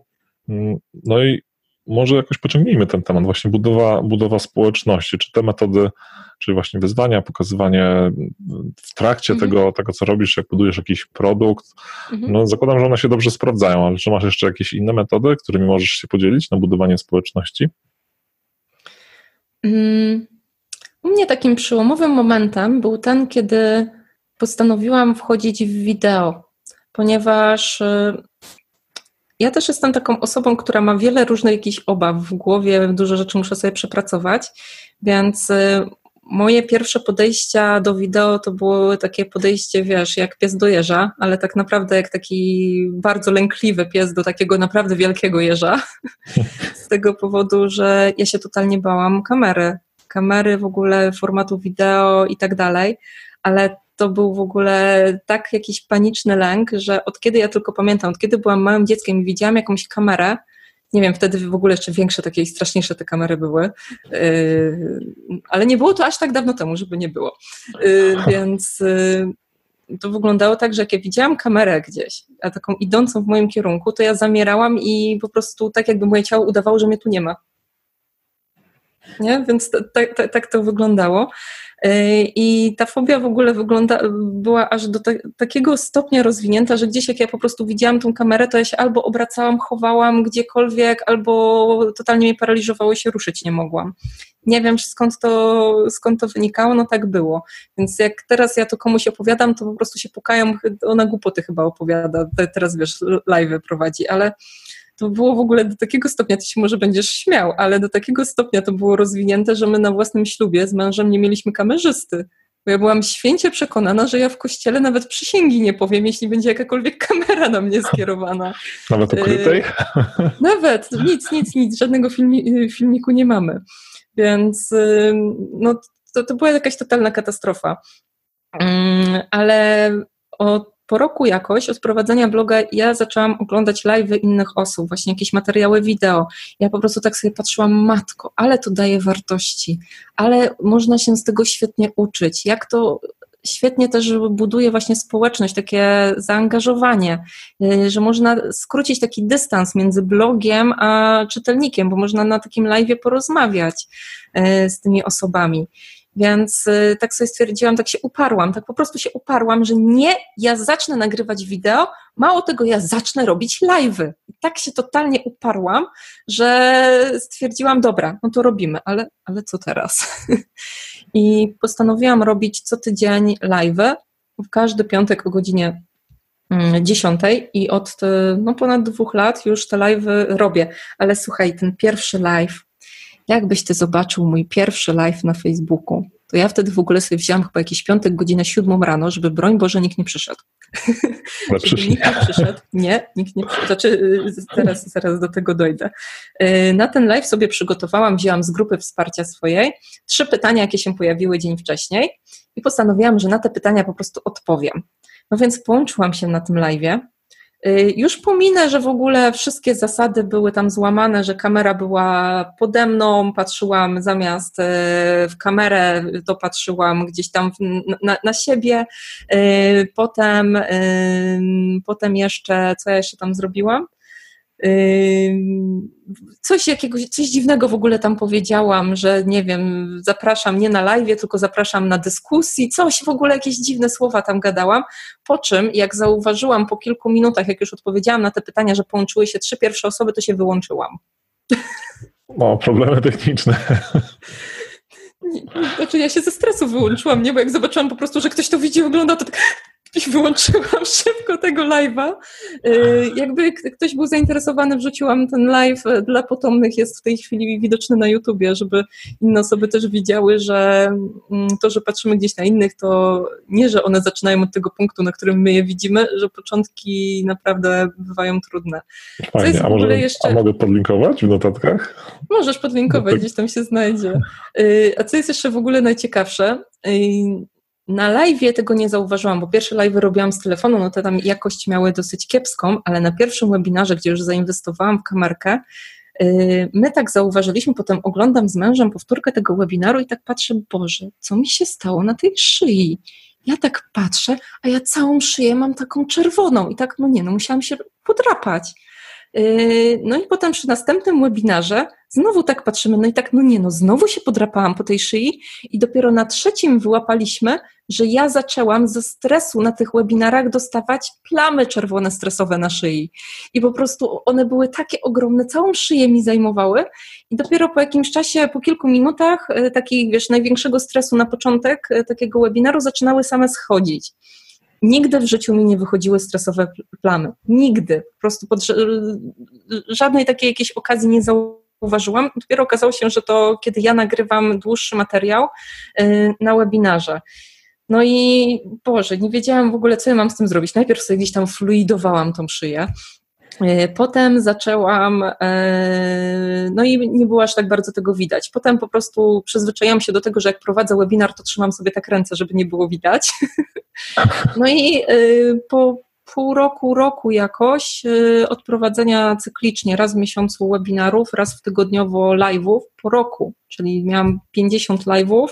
No i może jakoś pociągnijmy ten temat, właśnie budowa, budowa społeczności. Czy te metody, czyli właśnie wyzwania, pokazywanie w trakcie mhm. tego, tego, co robisz, jak budujesz jakiś produkt, mhm. no zakładam, że one się dobrze sprawdzają, ale czy masz jeszcze jakieś inne metody, którymi możesz się podzielić na budowanie społeczności? Mm, u mnie takim przełomowym momentem był ten, kiedy postanowiłam wchodzić w wideo, ponieważ y, ja też jestem taką osobą, która ma wiele różnych jakichś obaw w głowie, dużo rzeczy muszę sobie przepracować, więc y, moje pierwsze podejścia do wideo to było takie podejście, wiesz, jak pies do jeża, ale tak naprawdę jak taki bardzo lękliwy pies do takiego naprawdę wielkiego jeża. Z tego powodu, że ja się totalnie bałam kamery. Kamery w ogóle, formatu wideo i tak dalej, ale to był w ogóle tak jakiś paniczny lęk, że od kiedy ja tylko pamiętam, od kiedy byłam małym dzieckiem i widziałam jakąś kamerę, nie wiem, wtedy w ogóle jeszcze większe, takie straszniejsze te kamery były, yy, ale nie było to aż tak dawno temu, żeby nie było. Yy, więc yy, to wyglądało tak, że jak ja widziałam kamerę gdzieś, a taką idącą w moim kierunku, to ja zamierałam i po prostu tak jakby moje ciało udawało, że mnie tu nie ma. Nie? Więc tak, tak, tak to wyglądało. E, I ta fobia w ogóle wygląda, była aż do takiego stopnia rozwinięta, że gdzieś jak ja po prostu widziałam tą kamerę, to ja się albo obracałam, chowałam gdziekolwiek, albo totalnie mnie paraliżowało się ruszyć nie mogłam. Nie wiem skąd to, skąd to wynikało, no tak było. Więc jak teraz ja to komuś opowiadam, to po prostu się pukają, ona głupoty chyba opowiada, teraz wiesz, live prowadzi, ale to było w ogóle do takiego stopnia, ty się może będziesz śmiał, ale do takiego stopnia to było rozwinięte, że my na własnym ślubie z mężem nie mieliśmy kamerzysty. Bo ja byłam święcie przekonana, że ja w kościele nawet przysięgi nie powiem, jeśli będzie jakakolwiek kamera na mnie skierowana. Nawet ukrytej? Y, nawet, nic, nic, nic, żadnego filmi, filmiku nie mamy. Więc y, no, to, to była jakaś totalna katastrofa. Mm, ale od po roku jakoś od prowadzenia bloga ja zaczęłam oglądać live innych osób, właśnie jakieś materiały wideo. Ja po prostu tak sobie patrzyłam, matko, ale to daje wartości, ale można się z tego świetnie uczyć, jak to świetnie też buduje właśnie społeczność, takie zaangażowanie, y, że można skrócić taki dystans między blogiem a czytelnikiem, bo można na takim live porozmawiać y, z tymi osobami. Więc y, tak sobie stwierdziłam, tak się uparłam, tak po prostu się uparłam, że nie, ja zacznę nagrywać wideo, mało tego, ja zacznę robić live'y. I tak się totalnie uparłam, że stwierdziłam, dobra, no to robimy, ale, ale co teraz? I postanowiłam robić co tydzień live'y, w każdy piątek o godzinie 10 mm, i od no, ponad dwóch lat już te live'y robię. Ale słuchaj, ten pierwszy live, jakbyś ty zobaczył mój pierwszy live na Facebooku, to ja wtedy w ogóle sobie wziąłam chyba jakiś piątek, godzinę siódmą rano, żeby broń Boże nikt nie przyszedł. Ale nikt nie przyszedł. Nie, nikt nie przyszedł. Znaczy, zaraz, zaraz do tego dojdę. Y, na ten live sobie przygotowałam, wzięłam z grupy wsparcia swojej trzy pytania, jakie się pojawiły dzień wcześniej i postanowiłam, że na te pytania po prostu odpowiem. No więc połączyłam się na tym live'ie Y, już pominę, że w ogóle wszystkie zasady były tam złamane, że kamera była pode mną, patrzyłam zamiast y, w kamerę, to patrzyłam gdzieś tam na, na siebie. Y, potem, potem jeszcze, co ja jeszcze tam zrobiłam? Coś jakiegoś, coś dziwnego w ogóle tam powiedziałam, że nie wiem, zapraszam nie na live, tylko zapraszam na dyskusji, coś w ogóle jakieś dziwne słowa tam gadałam. Po czym, jak zauważyłam po kilku minutach, jak już odpowiedziałam na te pytania, że połączyły się trzy pierwsze osoby, to się wyłączyłam. O, problemy techniczne. Znaczy ja się ze stresu wyłączyłam, nie? Bo jak zobaczyłam po prostu, że ktoś to widzi, ogląda, to tak i wyłączyłam szybko tego live'a. Y, jakby ktoś był zainteresowany, wrzuciłam ten live dla potomnych, jest w tej chwili widoczny na YouTubie, żeby inne osoby też widziały, że mm, to, że patrzymy gdzieś na innych, to nie, że one zaczynają od tego punktu, na którym my je widzimy, że początki naprawdę bywają trudne. Fajnie, a, może, jeszcze... a mogę podlinkować w notatkach? Możesz podlinkować, no gdzieś tam się znajdzie. Y, a co jest jeszcze w ogóle najciekawsze? Na live tego nie zauważyłam, bo pierwsze live robiłam z telefonu, no to tam jakość miały dosyć kiepską, ale na pierwszym webinarze, gdzie już zainwestowałam w kamerkę, y, my tak zauważyliśmy, potem oglądam z mężem powtórkę tego webinaru i tak patrzę, Boże, co mi się stało na tej szyi? Ja tak patrzę, a ja całą szyję mam taką czerwoną i tak, no nie, no musiałam się podrapać. Y, no i potem przy następnym webinarze znowu tak patrzymy, no i tak, no nie, no znowu się podrapałam po tej szyi i dopiero na trzecim wyłapaliśmy, że ja zaczęłam ze stresu na tych webinarach dostawać plamy czerwone stresowe na szyi. I po prostu one były takie ogromne, całą szyję mi zajmowały i dopiero po jakimś czasie, po kilku minutach y, takiego, wiesz, największego stresu na początek y, takiego webinaru zaczynały same schodzić. Nigdy w życiu mi nie wychodziły stresowe plamy. Nigdy. Po prostu pod żadnej takiej jakiejś okazji nie zauważyłam. Dopiero okazało się, że to kiedy ja nagrywam dłuższy materiał y, na webinarze. No i Boże, nie wiedziałam w ogóle, co ja mam z tym zrobić. Najpierw sobie gdzieś tam fluidowałam tą szyję. Y, potem zaczęłam, y, no i nie było aż tak bardzo tego widać. Potem po prostu przyzwyczaiłam się do tego, że jak prowadzę webinar, to trzymam sobie tak ręce, żeby nie było widać. No i po pół roku, roku jakoś y, od prowadzenia cyklicznie, raz w miesiącu webinarów, raz w tygodniowo live'ów po roku, czyli miałam 50 live'ów,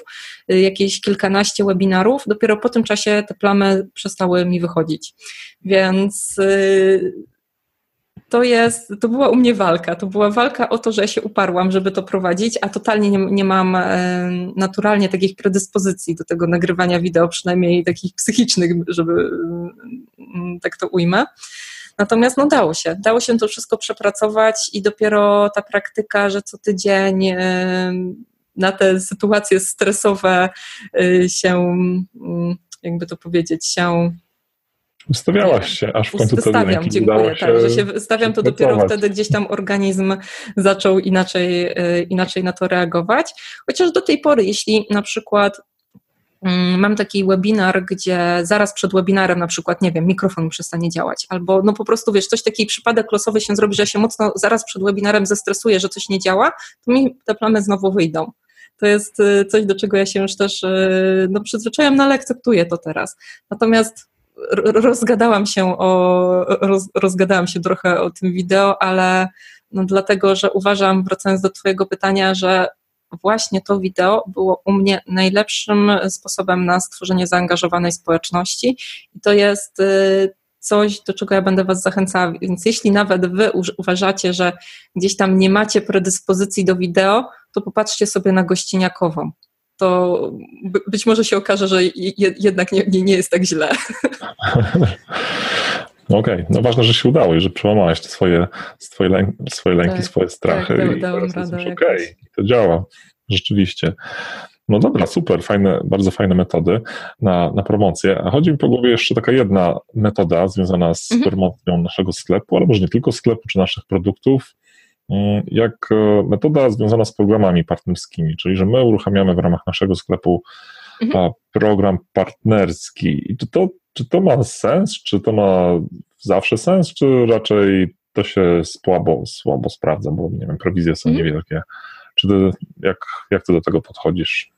y, jakieś kilkanaście webinarów, dopiero po tym czasie te plamy przestały mi wychodzić. Więc to jest, to była u mnie walka. To była walka o to, że ja się uparłam, żeby to prowadzić, a totalnie nie, nie mam e, naturalnie takich predyspozycji do tego nagrywania wideo, przynajmniej takich psychicznych, żeby tak to ujmę. Natomiast no dało się, dało się to wszystko przepracować i dopiero ta praktyka, że co tydzień e, na te sytuacje stresowe e, się, mm, jakby to powiedzieć, się Ustawiałaś się, aż w końcu Stawiam, dziękuję, tak, że się stawiam to dopiero wtedy gdzieś tam organizm zaczął inaczej, e, inaczej na to reagować. Chociaż do tej pory, jeśli na przykład mm, mam taki webinar, gdzie zaraz przed webinarem na przykład, nie wiem, mikrofon przestanie działać, albo no po prostu, wiesz, coś taki przypadek losowy się zrobi, że się mocno zaraz przed webinarem zestresuję, że coś nie działa, to mi te plamy znowu wyjdą. To jest e, coś, do czego ja się już też e, no, przyzwyczaiłam, no ale akceptuję to teraz. Natomiast rozgadałam się o, roz, rozgadałam się trochę o tym wideo, ale no dlatego, że uważam, wracając do Twojego pytania, że właśnie to wideo było u mnie najlepszym sposobem na stworzenie zaangażowanej społeczności i to jest y, coś, do czego ja będę Was zachęcała. Więc jeśli nawet Wy uważacie, że gdzieś tam nie macie predyspozycji do wideo, to popatrzcie sobie na gościniakową to być może się okaże, że jednak nie, nie jest tak źle. Okej, okay. no ważne, że się udało i że przełamałaś te swoje, swoje, lęk, swoje lęki, tak, swoje strachy tak, i okej, okay. to działa, rzeczywiście. No dobra, super, fajne, bardzo fajne metody na, na promocję. A chodzi mi po głowie jeszcze taka jedna metoda związana z mhm. promocją naszego sklepu, ale może nie tylko sklepu czy naszych produktów, Mm, jak e, metoda związana z programami partnerskimi, czyli że my uruchamiamy w ramach naszego sklepu mhm. program partnerski. I czy to, czy to ma sens? Czy to ma zawsze sens, czy raczej to się słabo, słabo sprawdza, bo nie wiem, prowizje są mhm. niewielkie. Czy ty, jak, jak ty do tego podchodzisz?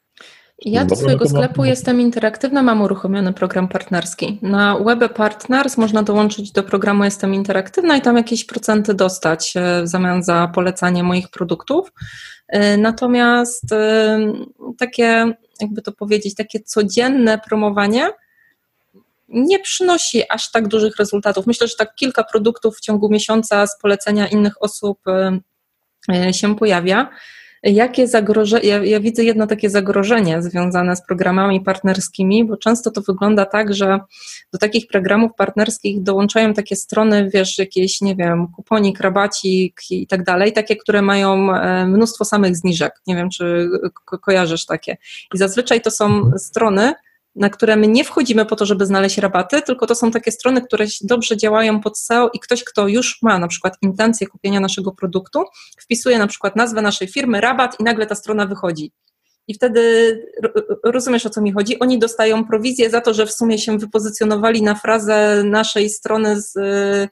Ja do swojego sklepu jestem interaktywna, mam uruchomiony program partnerski. Na Web Partners można dołączyć do programu Jestem Interaktywna i tam jakieś procenty dostać e, w zamian za polecanie moich produktów. E, natomiast takie, jakby to powiedzieć, takie codzienne promowanie nie przynosi aż tak dużych rezultatów. Myślę, że tak kilka produktów w ciągu miesiąca z polecenia innych osób się pojawia. Jakie zagrożenie, ja, ja, widzę jedno takie zagrożenie związane z programami partnerskimi, bo często to wygląda tak, że do takich programów partnerskich dołączają takie strony, wiesz, jakieś, nie wiem, kuponik, rabacik i tak dalej, takie, które mają e, mnóstwo samych zniżek. Nie wiem, czy ko kojarzysz takie. I zazwyczaj to są strony, na które my nie wchodzimy po to, żeby znaleźć rabaty, tylko to są takie strony, które dobrze działają pod SEO i ktoś, kto już ma na przykład intencję kupienia naszego produktu, wpisuje na przykład nazwę naszej firmy, rabat i nagle ta strona wychodzi. I wtedy rozumiesz o co mi chodzi? Oni dostają prowizję za to, że w sumie się wypozycjonowali na frazę naszej strony z y,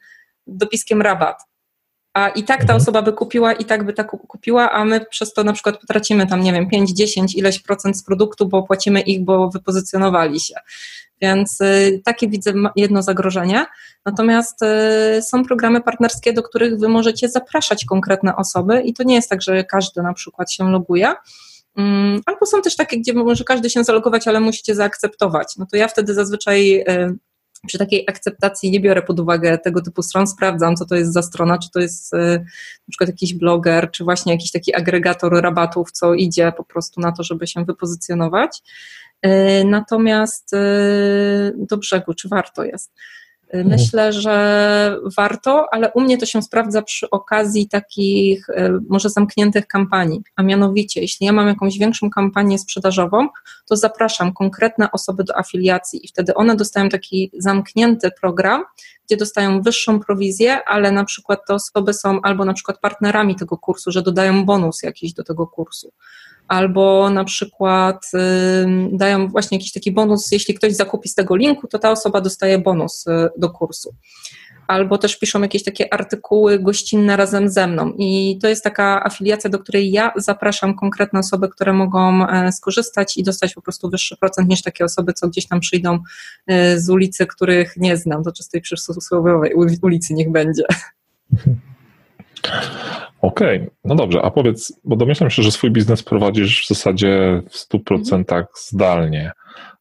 dopiskiem rabat a i tak ta mhm. osoba by kupiła, i tak by tak kupiła, a my przez to na przykład potracimy tam, nie wiem, 5, 10, ileś procent z produktu, bo płacimy ich, bo wypozycjonowali się. Więc y, takie widzę jedno zagrożenie. Natomiast y, są programy partnerskie, do których wy możecie zapraszać konkretne osoby i to nie jest tak, że każdy na przykład się loguje. Mm, albo są też takie, gdzie może każdy się zalogować, ale musicie zaakceptować. No to ja wtedy zazwyczaj y, przy takiej akceptacji nie biorę pod uwagę tego typu stron, sprawdzam, co to jest za strona, czy to jest y, na przykład jakiś bloger, czy właśnie jakiś taki agregator rabatów, co idzie po prostu na to, żeby się wypozycjonować. Y, natomiast y, do brzegu, czy warto jest? Y. Myślę, że warto, ale u mnie to się sprawdza przy okazji takich y, może zamkniętych kampanii. A mianowicie, jeśli ja mam jakąś większą kampanię sprzedażową, to zapraszam konkretne osoby do afiliacji i wtedy one dostają taki zamknięty program, gdzie dostają wyższą prowizję, ale na przykład te osoby są albo na przykład partnerami tego kursu, że dodają bonus jakiś do tego kursu albo na przykład dają właśnie jakiś taki bonus, jeśli ktoś zakupi z tego linku, to ta osoba dostaje bonus y, do kursu. Albo też piszą jakieś takie artykuły gościnne razem ze mną. I to jest taka afiliacja, do której ja zapraszam konkretne osoby, które mogą e, skorzystać i dostać po prostu wyższy procent niż takie osoby, co gdzieś tam przyjdą e, z ulicy, których nie znam, do czystej przysłowiowej ulicy niech będzie. Okej, okay. no dobrze, a powiedz, bo domyślam się, że swój biznes prowadzisz w zasadzie w 100% zdalnie.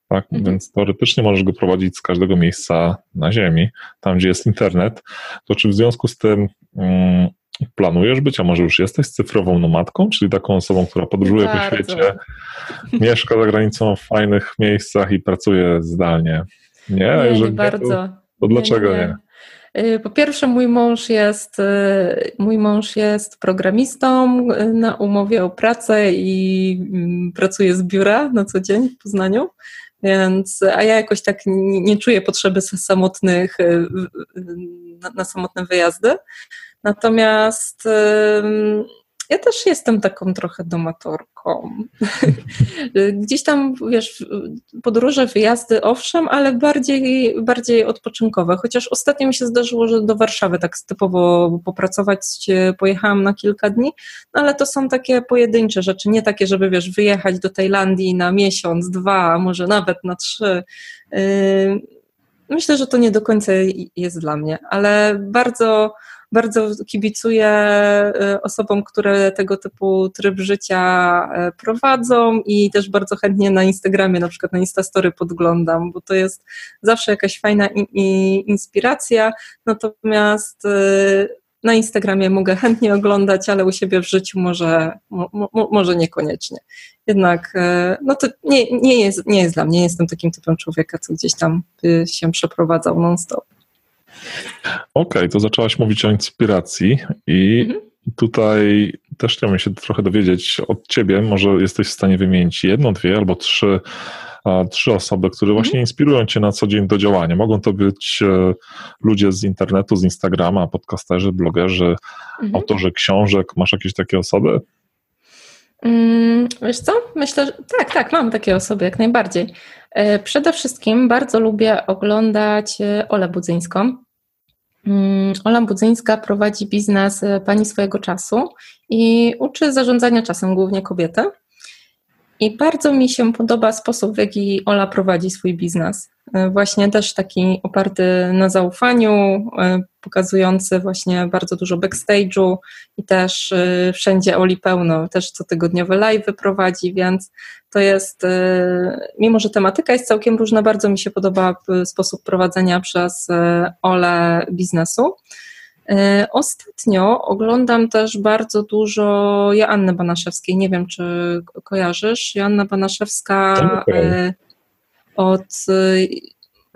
Tak? Mhm. Więc teoretycznie możesz go prowadzić z każdego miejsca na Ziemi, tam gdzie jest internet. To czy w związku z tym um, planujesz być, a może już jesteś cyfrową nomadką, czyli taką osobą, która podróżuje Bardzo. po świecie, mieszka za granicą w fajnych miejscach i pracuje zdalnie? Nie, nie nie bardzo. To, to dlaczego nie? nie? Y, po pierwsze, mój mąż jest, y, mój mąż jest programistą y, na umowie o pracę i mm, pracuje z biura na co dzień w Poznaniu. Więc, a ja jakoś tak nie, nie czuję potrzeby samotnych, na, na samotne wyjazdy. Natomiast ja też jestem taką trochę domatorką. Gdzieś tam, wiesz, podróże, wyjazdy, owszem, ale bardziej, bardziej odpoczynkowe. Chociaż ostatnio mi się zdarzyło, że do Warszawy tak typowo popracować pojechałam na kilka dni, no ale to są takie pojedyncze rzeczy, nie takie, żeby, wiesz, wyjechać do Tajlandii na miesiąc, dwa, może nawet na trzy. Myślę, że to nie do końca jest dla mnie, ale bardzo bardzo kibicuję y, osobom, które tego typu tryb życia y, prowadzą i też bardzo chętnie na Instagramie, na przykład na Instastory podglądam, bo to jest zawsze jakaś fajna inspiracja, natomiast y, na Instagramie mogę chętnie oglądać, ale u siebie w życiu może, mo, może niekoniecznie. Jednak no to nie, nie, jest, nie jest dla mnie, nie jestem takim typem człowieka, co gdzieś tam się przeprowadzał non-stop. Okej, okay, to zaczęłaś mówić o inspiracji i mhm. tutaj też chciałbym się trochę dowiedzieć od ciebie. Może jesteś w stanie wymienić jedną, dwie albo trzy, trzy osoby, które mhm. właśnie inspirują cię na co dzień do działania. Mogą to być e, ludzie z internetu, z Instagrama, podcasterzy, blogerzy, mhm. autorzy książek. Masz jakieś takie osoby? Mm, wiesz co? Myślę, że tak, tak, mam takie osoby jak najbardziej. E, przede wszystkim bardzo lubię oglądać e, Olę Budzyńską. Mm, Ola Budzyńska prowadzi biznes e, Pani swojego czasu i uczy zarządzania czasem głównie kobiety. I bardzo mi się podoba sposób, w jaki Ola prowadzi swój biznes. E, właśnie też taki oparty na zaufaniu, e, pokazujący właśnie bardzo dużo backstage'u i też e, wszędzie Oli pełno, też cotygodniowe live prowadzi, więc to jest, mimo że tematyka jest całkiem różna, bardzo mi się podoba sposób prowadzenia przez Ole biznesu. Ostatnio oglądam też bardzo dużo Joanny Banaszewskiej. Nie wiem, czy kojarzysz. Joanna Banaszewska od y,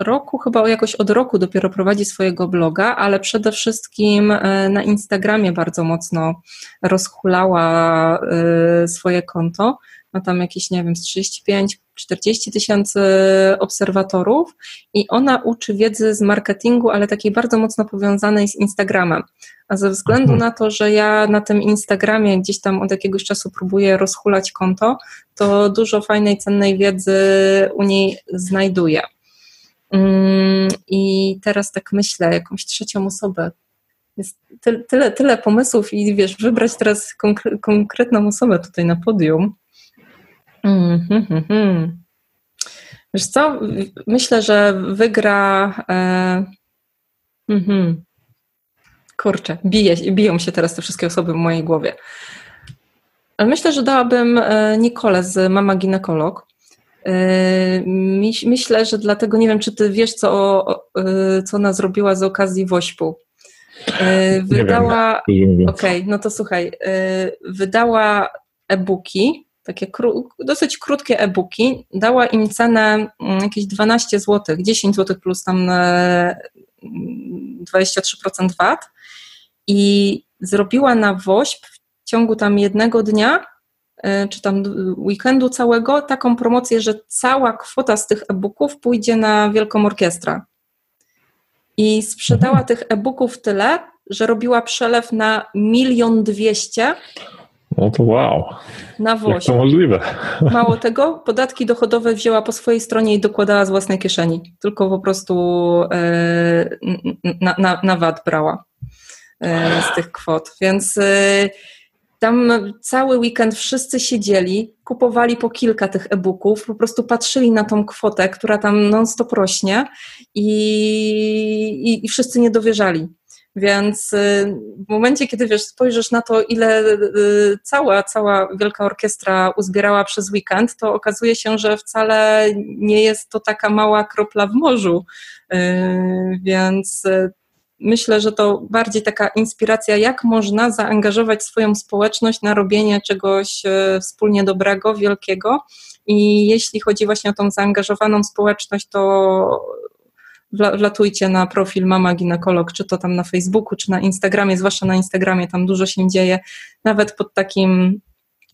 roku, chyba jakoś od roku dopiero prowadzi swojego bloga, ale przede wszystkim y, na Instagramie bardzo mocno rozhulała y, swoje konto. Ma tam jakieś, nie wiem, 35 40 tysięcy obserwatorów i ona uczy wiedzy z marketingu, ale takiej bardzo mocno powiązanej z Instagramem. A ze względu mhm. na to, że ja na tym Instagramie gdzieś tam od jakiegoś czasu próbuję rozhulać konto, to dużo fajnej, cennej wiedzy u niej znajduję. Mm, I teraz tak myślę, jakąś trzecią osobę. Jest tyle, tyle, tyle pomysłów i wiesz, wybrać teraz konkretną osobę tutaj na podium. Mm-hmm. Wiesz co, myślę, że wygra. E... Mm-hmm. Kurczę, bije, biją się teraz te wszystkie osoby w mojej głowie. Ale myślę, że dałabym e, Nikolę z Mama Ginekolog. E, myślę, że dlatego nie wiem, czy ty wiesz, co, e, co ona zrobiła z okazji Wośpu. Wydała. Okej, okay, no to słuchaj. Wydała e-booki takie kró dosyć krótkie e-booki, dała im cenę mm, jakieś 12 zł, 10 zł plus tam 23% VAT i zrobiła na WOŚP w ciągu tam jednego dnia e, czy tam weekendu całego taką promocję, że cała kwota z tych e-booków pójdzie na Wielką Orkiestrę. I sprzedała mhm. tych e-booków tyle, że robiła przelew na milion dwieście no to wow. Na WOŚ. Jak to możliwe? Mało tego, podatki dochodowe wzięła po swojej stronie i dokładała z własnej kieszeni. Tylko po prostu e, na, na, na VAT brała e, z tych kwot. Więc e, tam cały weekend wszyscy siedzieli, kupowali po kilka tych e-booków, po prostu patrzyli na tą kwotę, która tam non-stop rośnie i, i, i wszyscy nie dowierzali Więc w momencie, kiedy wiesz, spojrzysz na to, ile cała, cała wielka orkiestra uzbierała przez weekend, to okazuje się, że wcale nie jest to taka mała kropla w morzu. Więc myślę, że to bardziej taka inspiracja, jak można zaangażować swoją społeczność na robienie czegoś e, wspólnie dobrego, wielkiego. I jeśli chodzi właśnie o tą zaangażowaną społeczność, to wlatujcie na profil Mama Ginekolog, czy to tam na Facebooku, czy na Instagramie, zwłaszcza na Instagramie, tam dużo się dzieje, nawet pod takim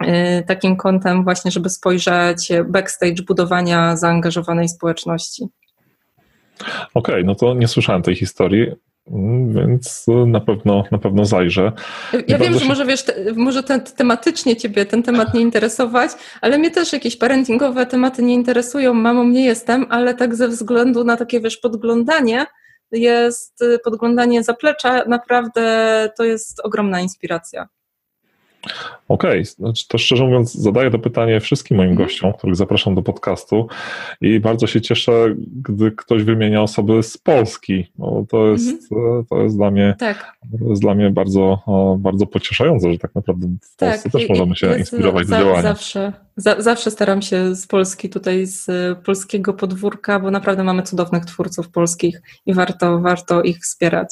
e, takim kątem właśnie, żeby spojrzeć backstage budowania zaangażowanej społeczności. Okej, okay, no to nie słyszałem tej historii. Więc na pewno, na pewno zajrzę. Ja wiem, że się... może wiesz, te, może ten, tematycznie ciebie ten temat nie interesować, ale mnie też jakieś parentingowe tematy nie interesują, mamą nie jestem, ale tak ze względu na takie wiesz, podglądanie, jest podglądanie zaplecza, naprawdę to jest ogromna inspiracja. Okej, okay. znaczy to szczerze mówiąc zadaję to pytanie wszystkim moim mhm. gościom, których zapraszam do podcastu i bardzo się cieszę, gdy ktoś wymienia osoby z Polski, bo to jest, mm-hmm. to jest dla mnie, tak. jest dla mnie bardzo, bardzo pocieszające, że tak naprawdę w tak. Polsce też możemy się inspirować za, do działania. Zawsze, za, zawsze staram się z Polski, tutaj z polskiego podwórka, bo naprawdę mamy cudownych twórców polskich i warto, warto ich wspierać.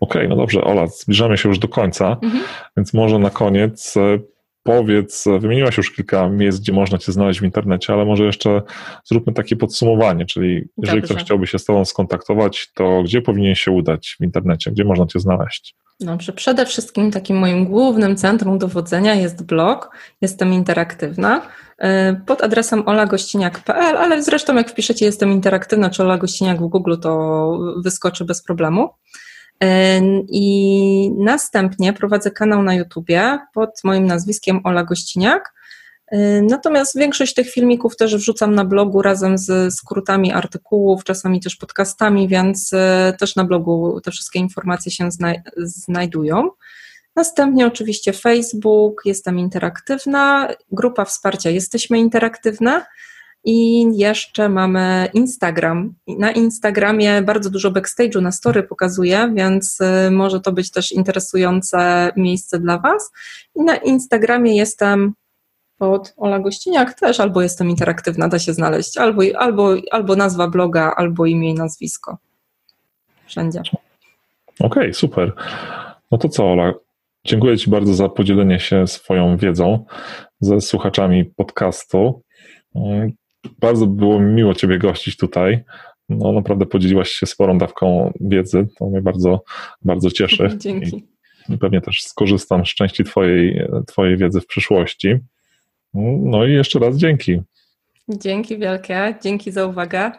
Okej, okay, no dobrze, Ola, zbliżamy się już do końca, mhm. więc może na koniec e, powiedz, e, wymieniłaś już kilka miejsc, gdzie można Cię znaleźć w internecie, ale może jeszcze zróbmy takie podsumowanie, czyli jeżeli Dobrze. ktoś chciałby się z Tobą skontaktować, to gdzie powinien się udać w internecie, gdzie można Cię znaleźć? Dobrze, przede wszystkim takim moim głównym centrum dowodzenia jest blog, jestem interaktywna e, pod adresem olagościniak.pl, ale zresztą jak wpiszecie jestem interaktywna czy Ola Gościniak w Google, to wyskoczy bez problemu. I następnie prowadzę kanał na YouTubie pod moim nazwiskiem Ola Gościniak. Natomiast większość tych filmików też wrzucam na blogu razem z skrótami artykułów, czasami też podcastami, więc e, też na blogu te wszystkie informacje się znajdują. Następnie oczywiście Facebook, jestem interaktywna, grupa wsparcia Jesteśmy Interaktywne i jeszcze mamy Instagram. Na Instagramie bardzo dużo backstage'u na story pokazuję, więc y, może to być też interesujące miejsce dla Was. I na Instagramie jestem pod Ola Gościniak też, albo jestem interaktywna, da się znaleźć, albo, albo, albo nazwa bloga, albo imię i nazwisko. Wszędzie. Okej, okay, super. No to co, Ola? Dziękuję Ci bardzo za podzielenie się swoją wiedzą ze słuchaczami podcastu. Bardzo było mi miło Ciebie gościć tutaj. No naprawdę podzieliłaś się sporą dawką wiedzy, to mnie bardzo, bardzo cieszy. Dzięki. I pewnie też skorzystam z części twojej, twojej wiedzy w przyszłości. No i jeszcze raz dzięki. Dzięki wielkie, dzięki za uwagę.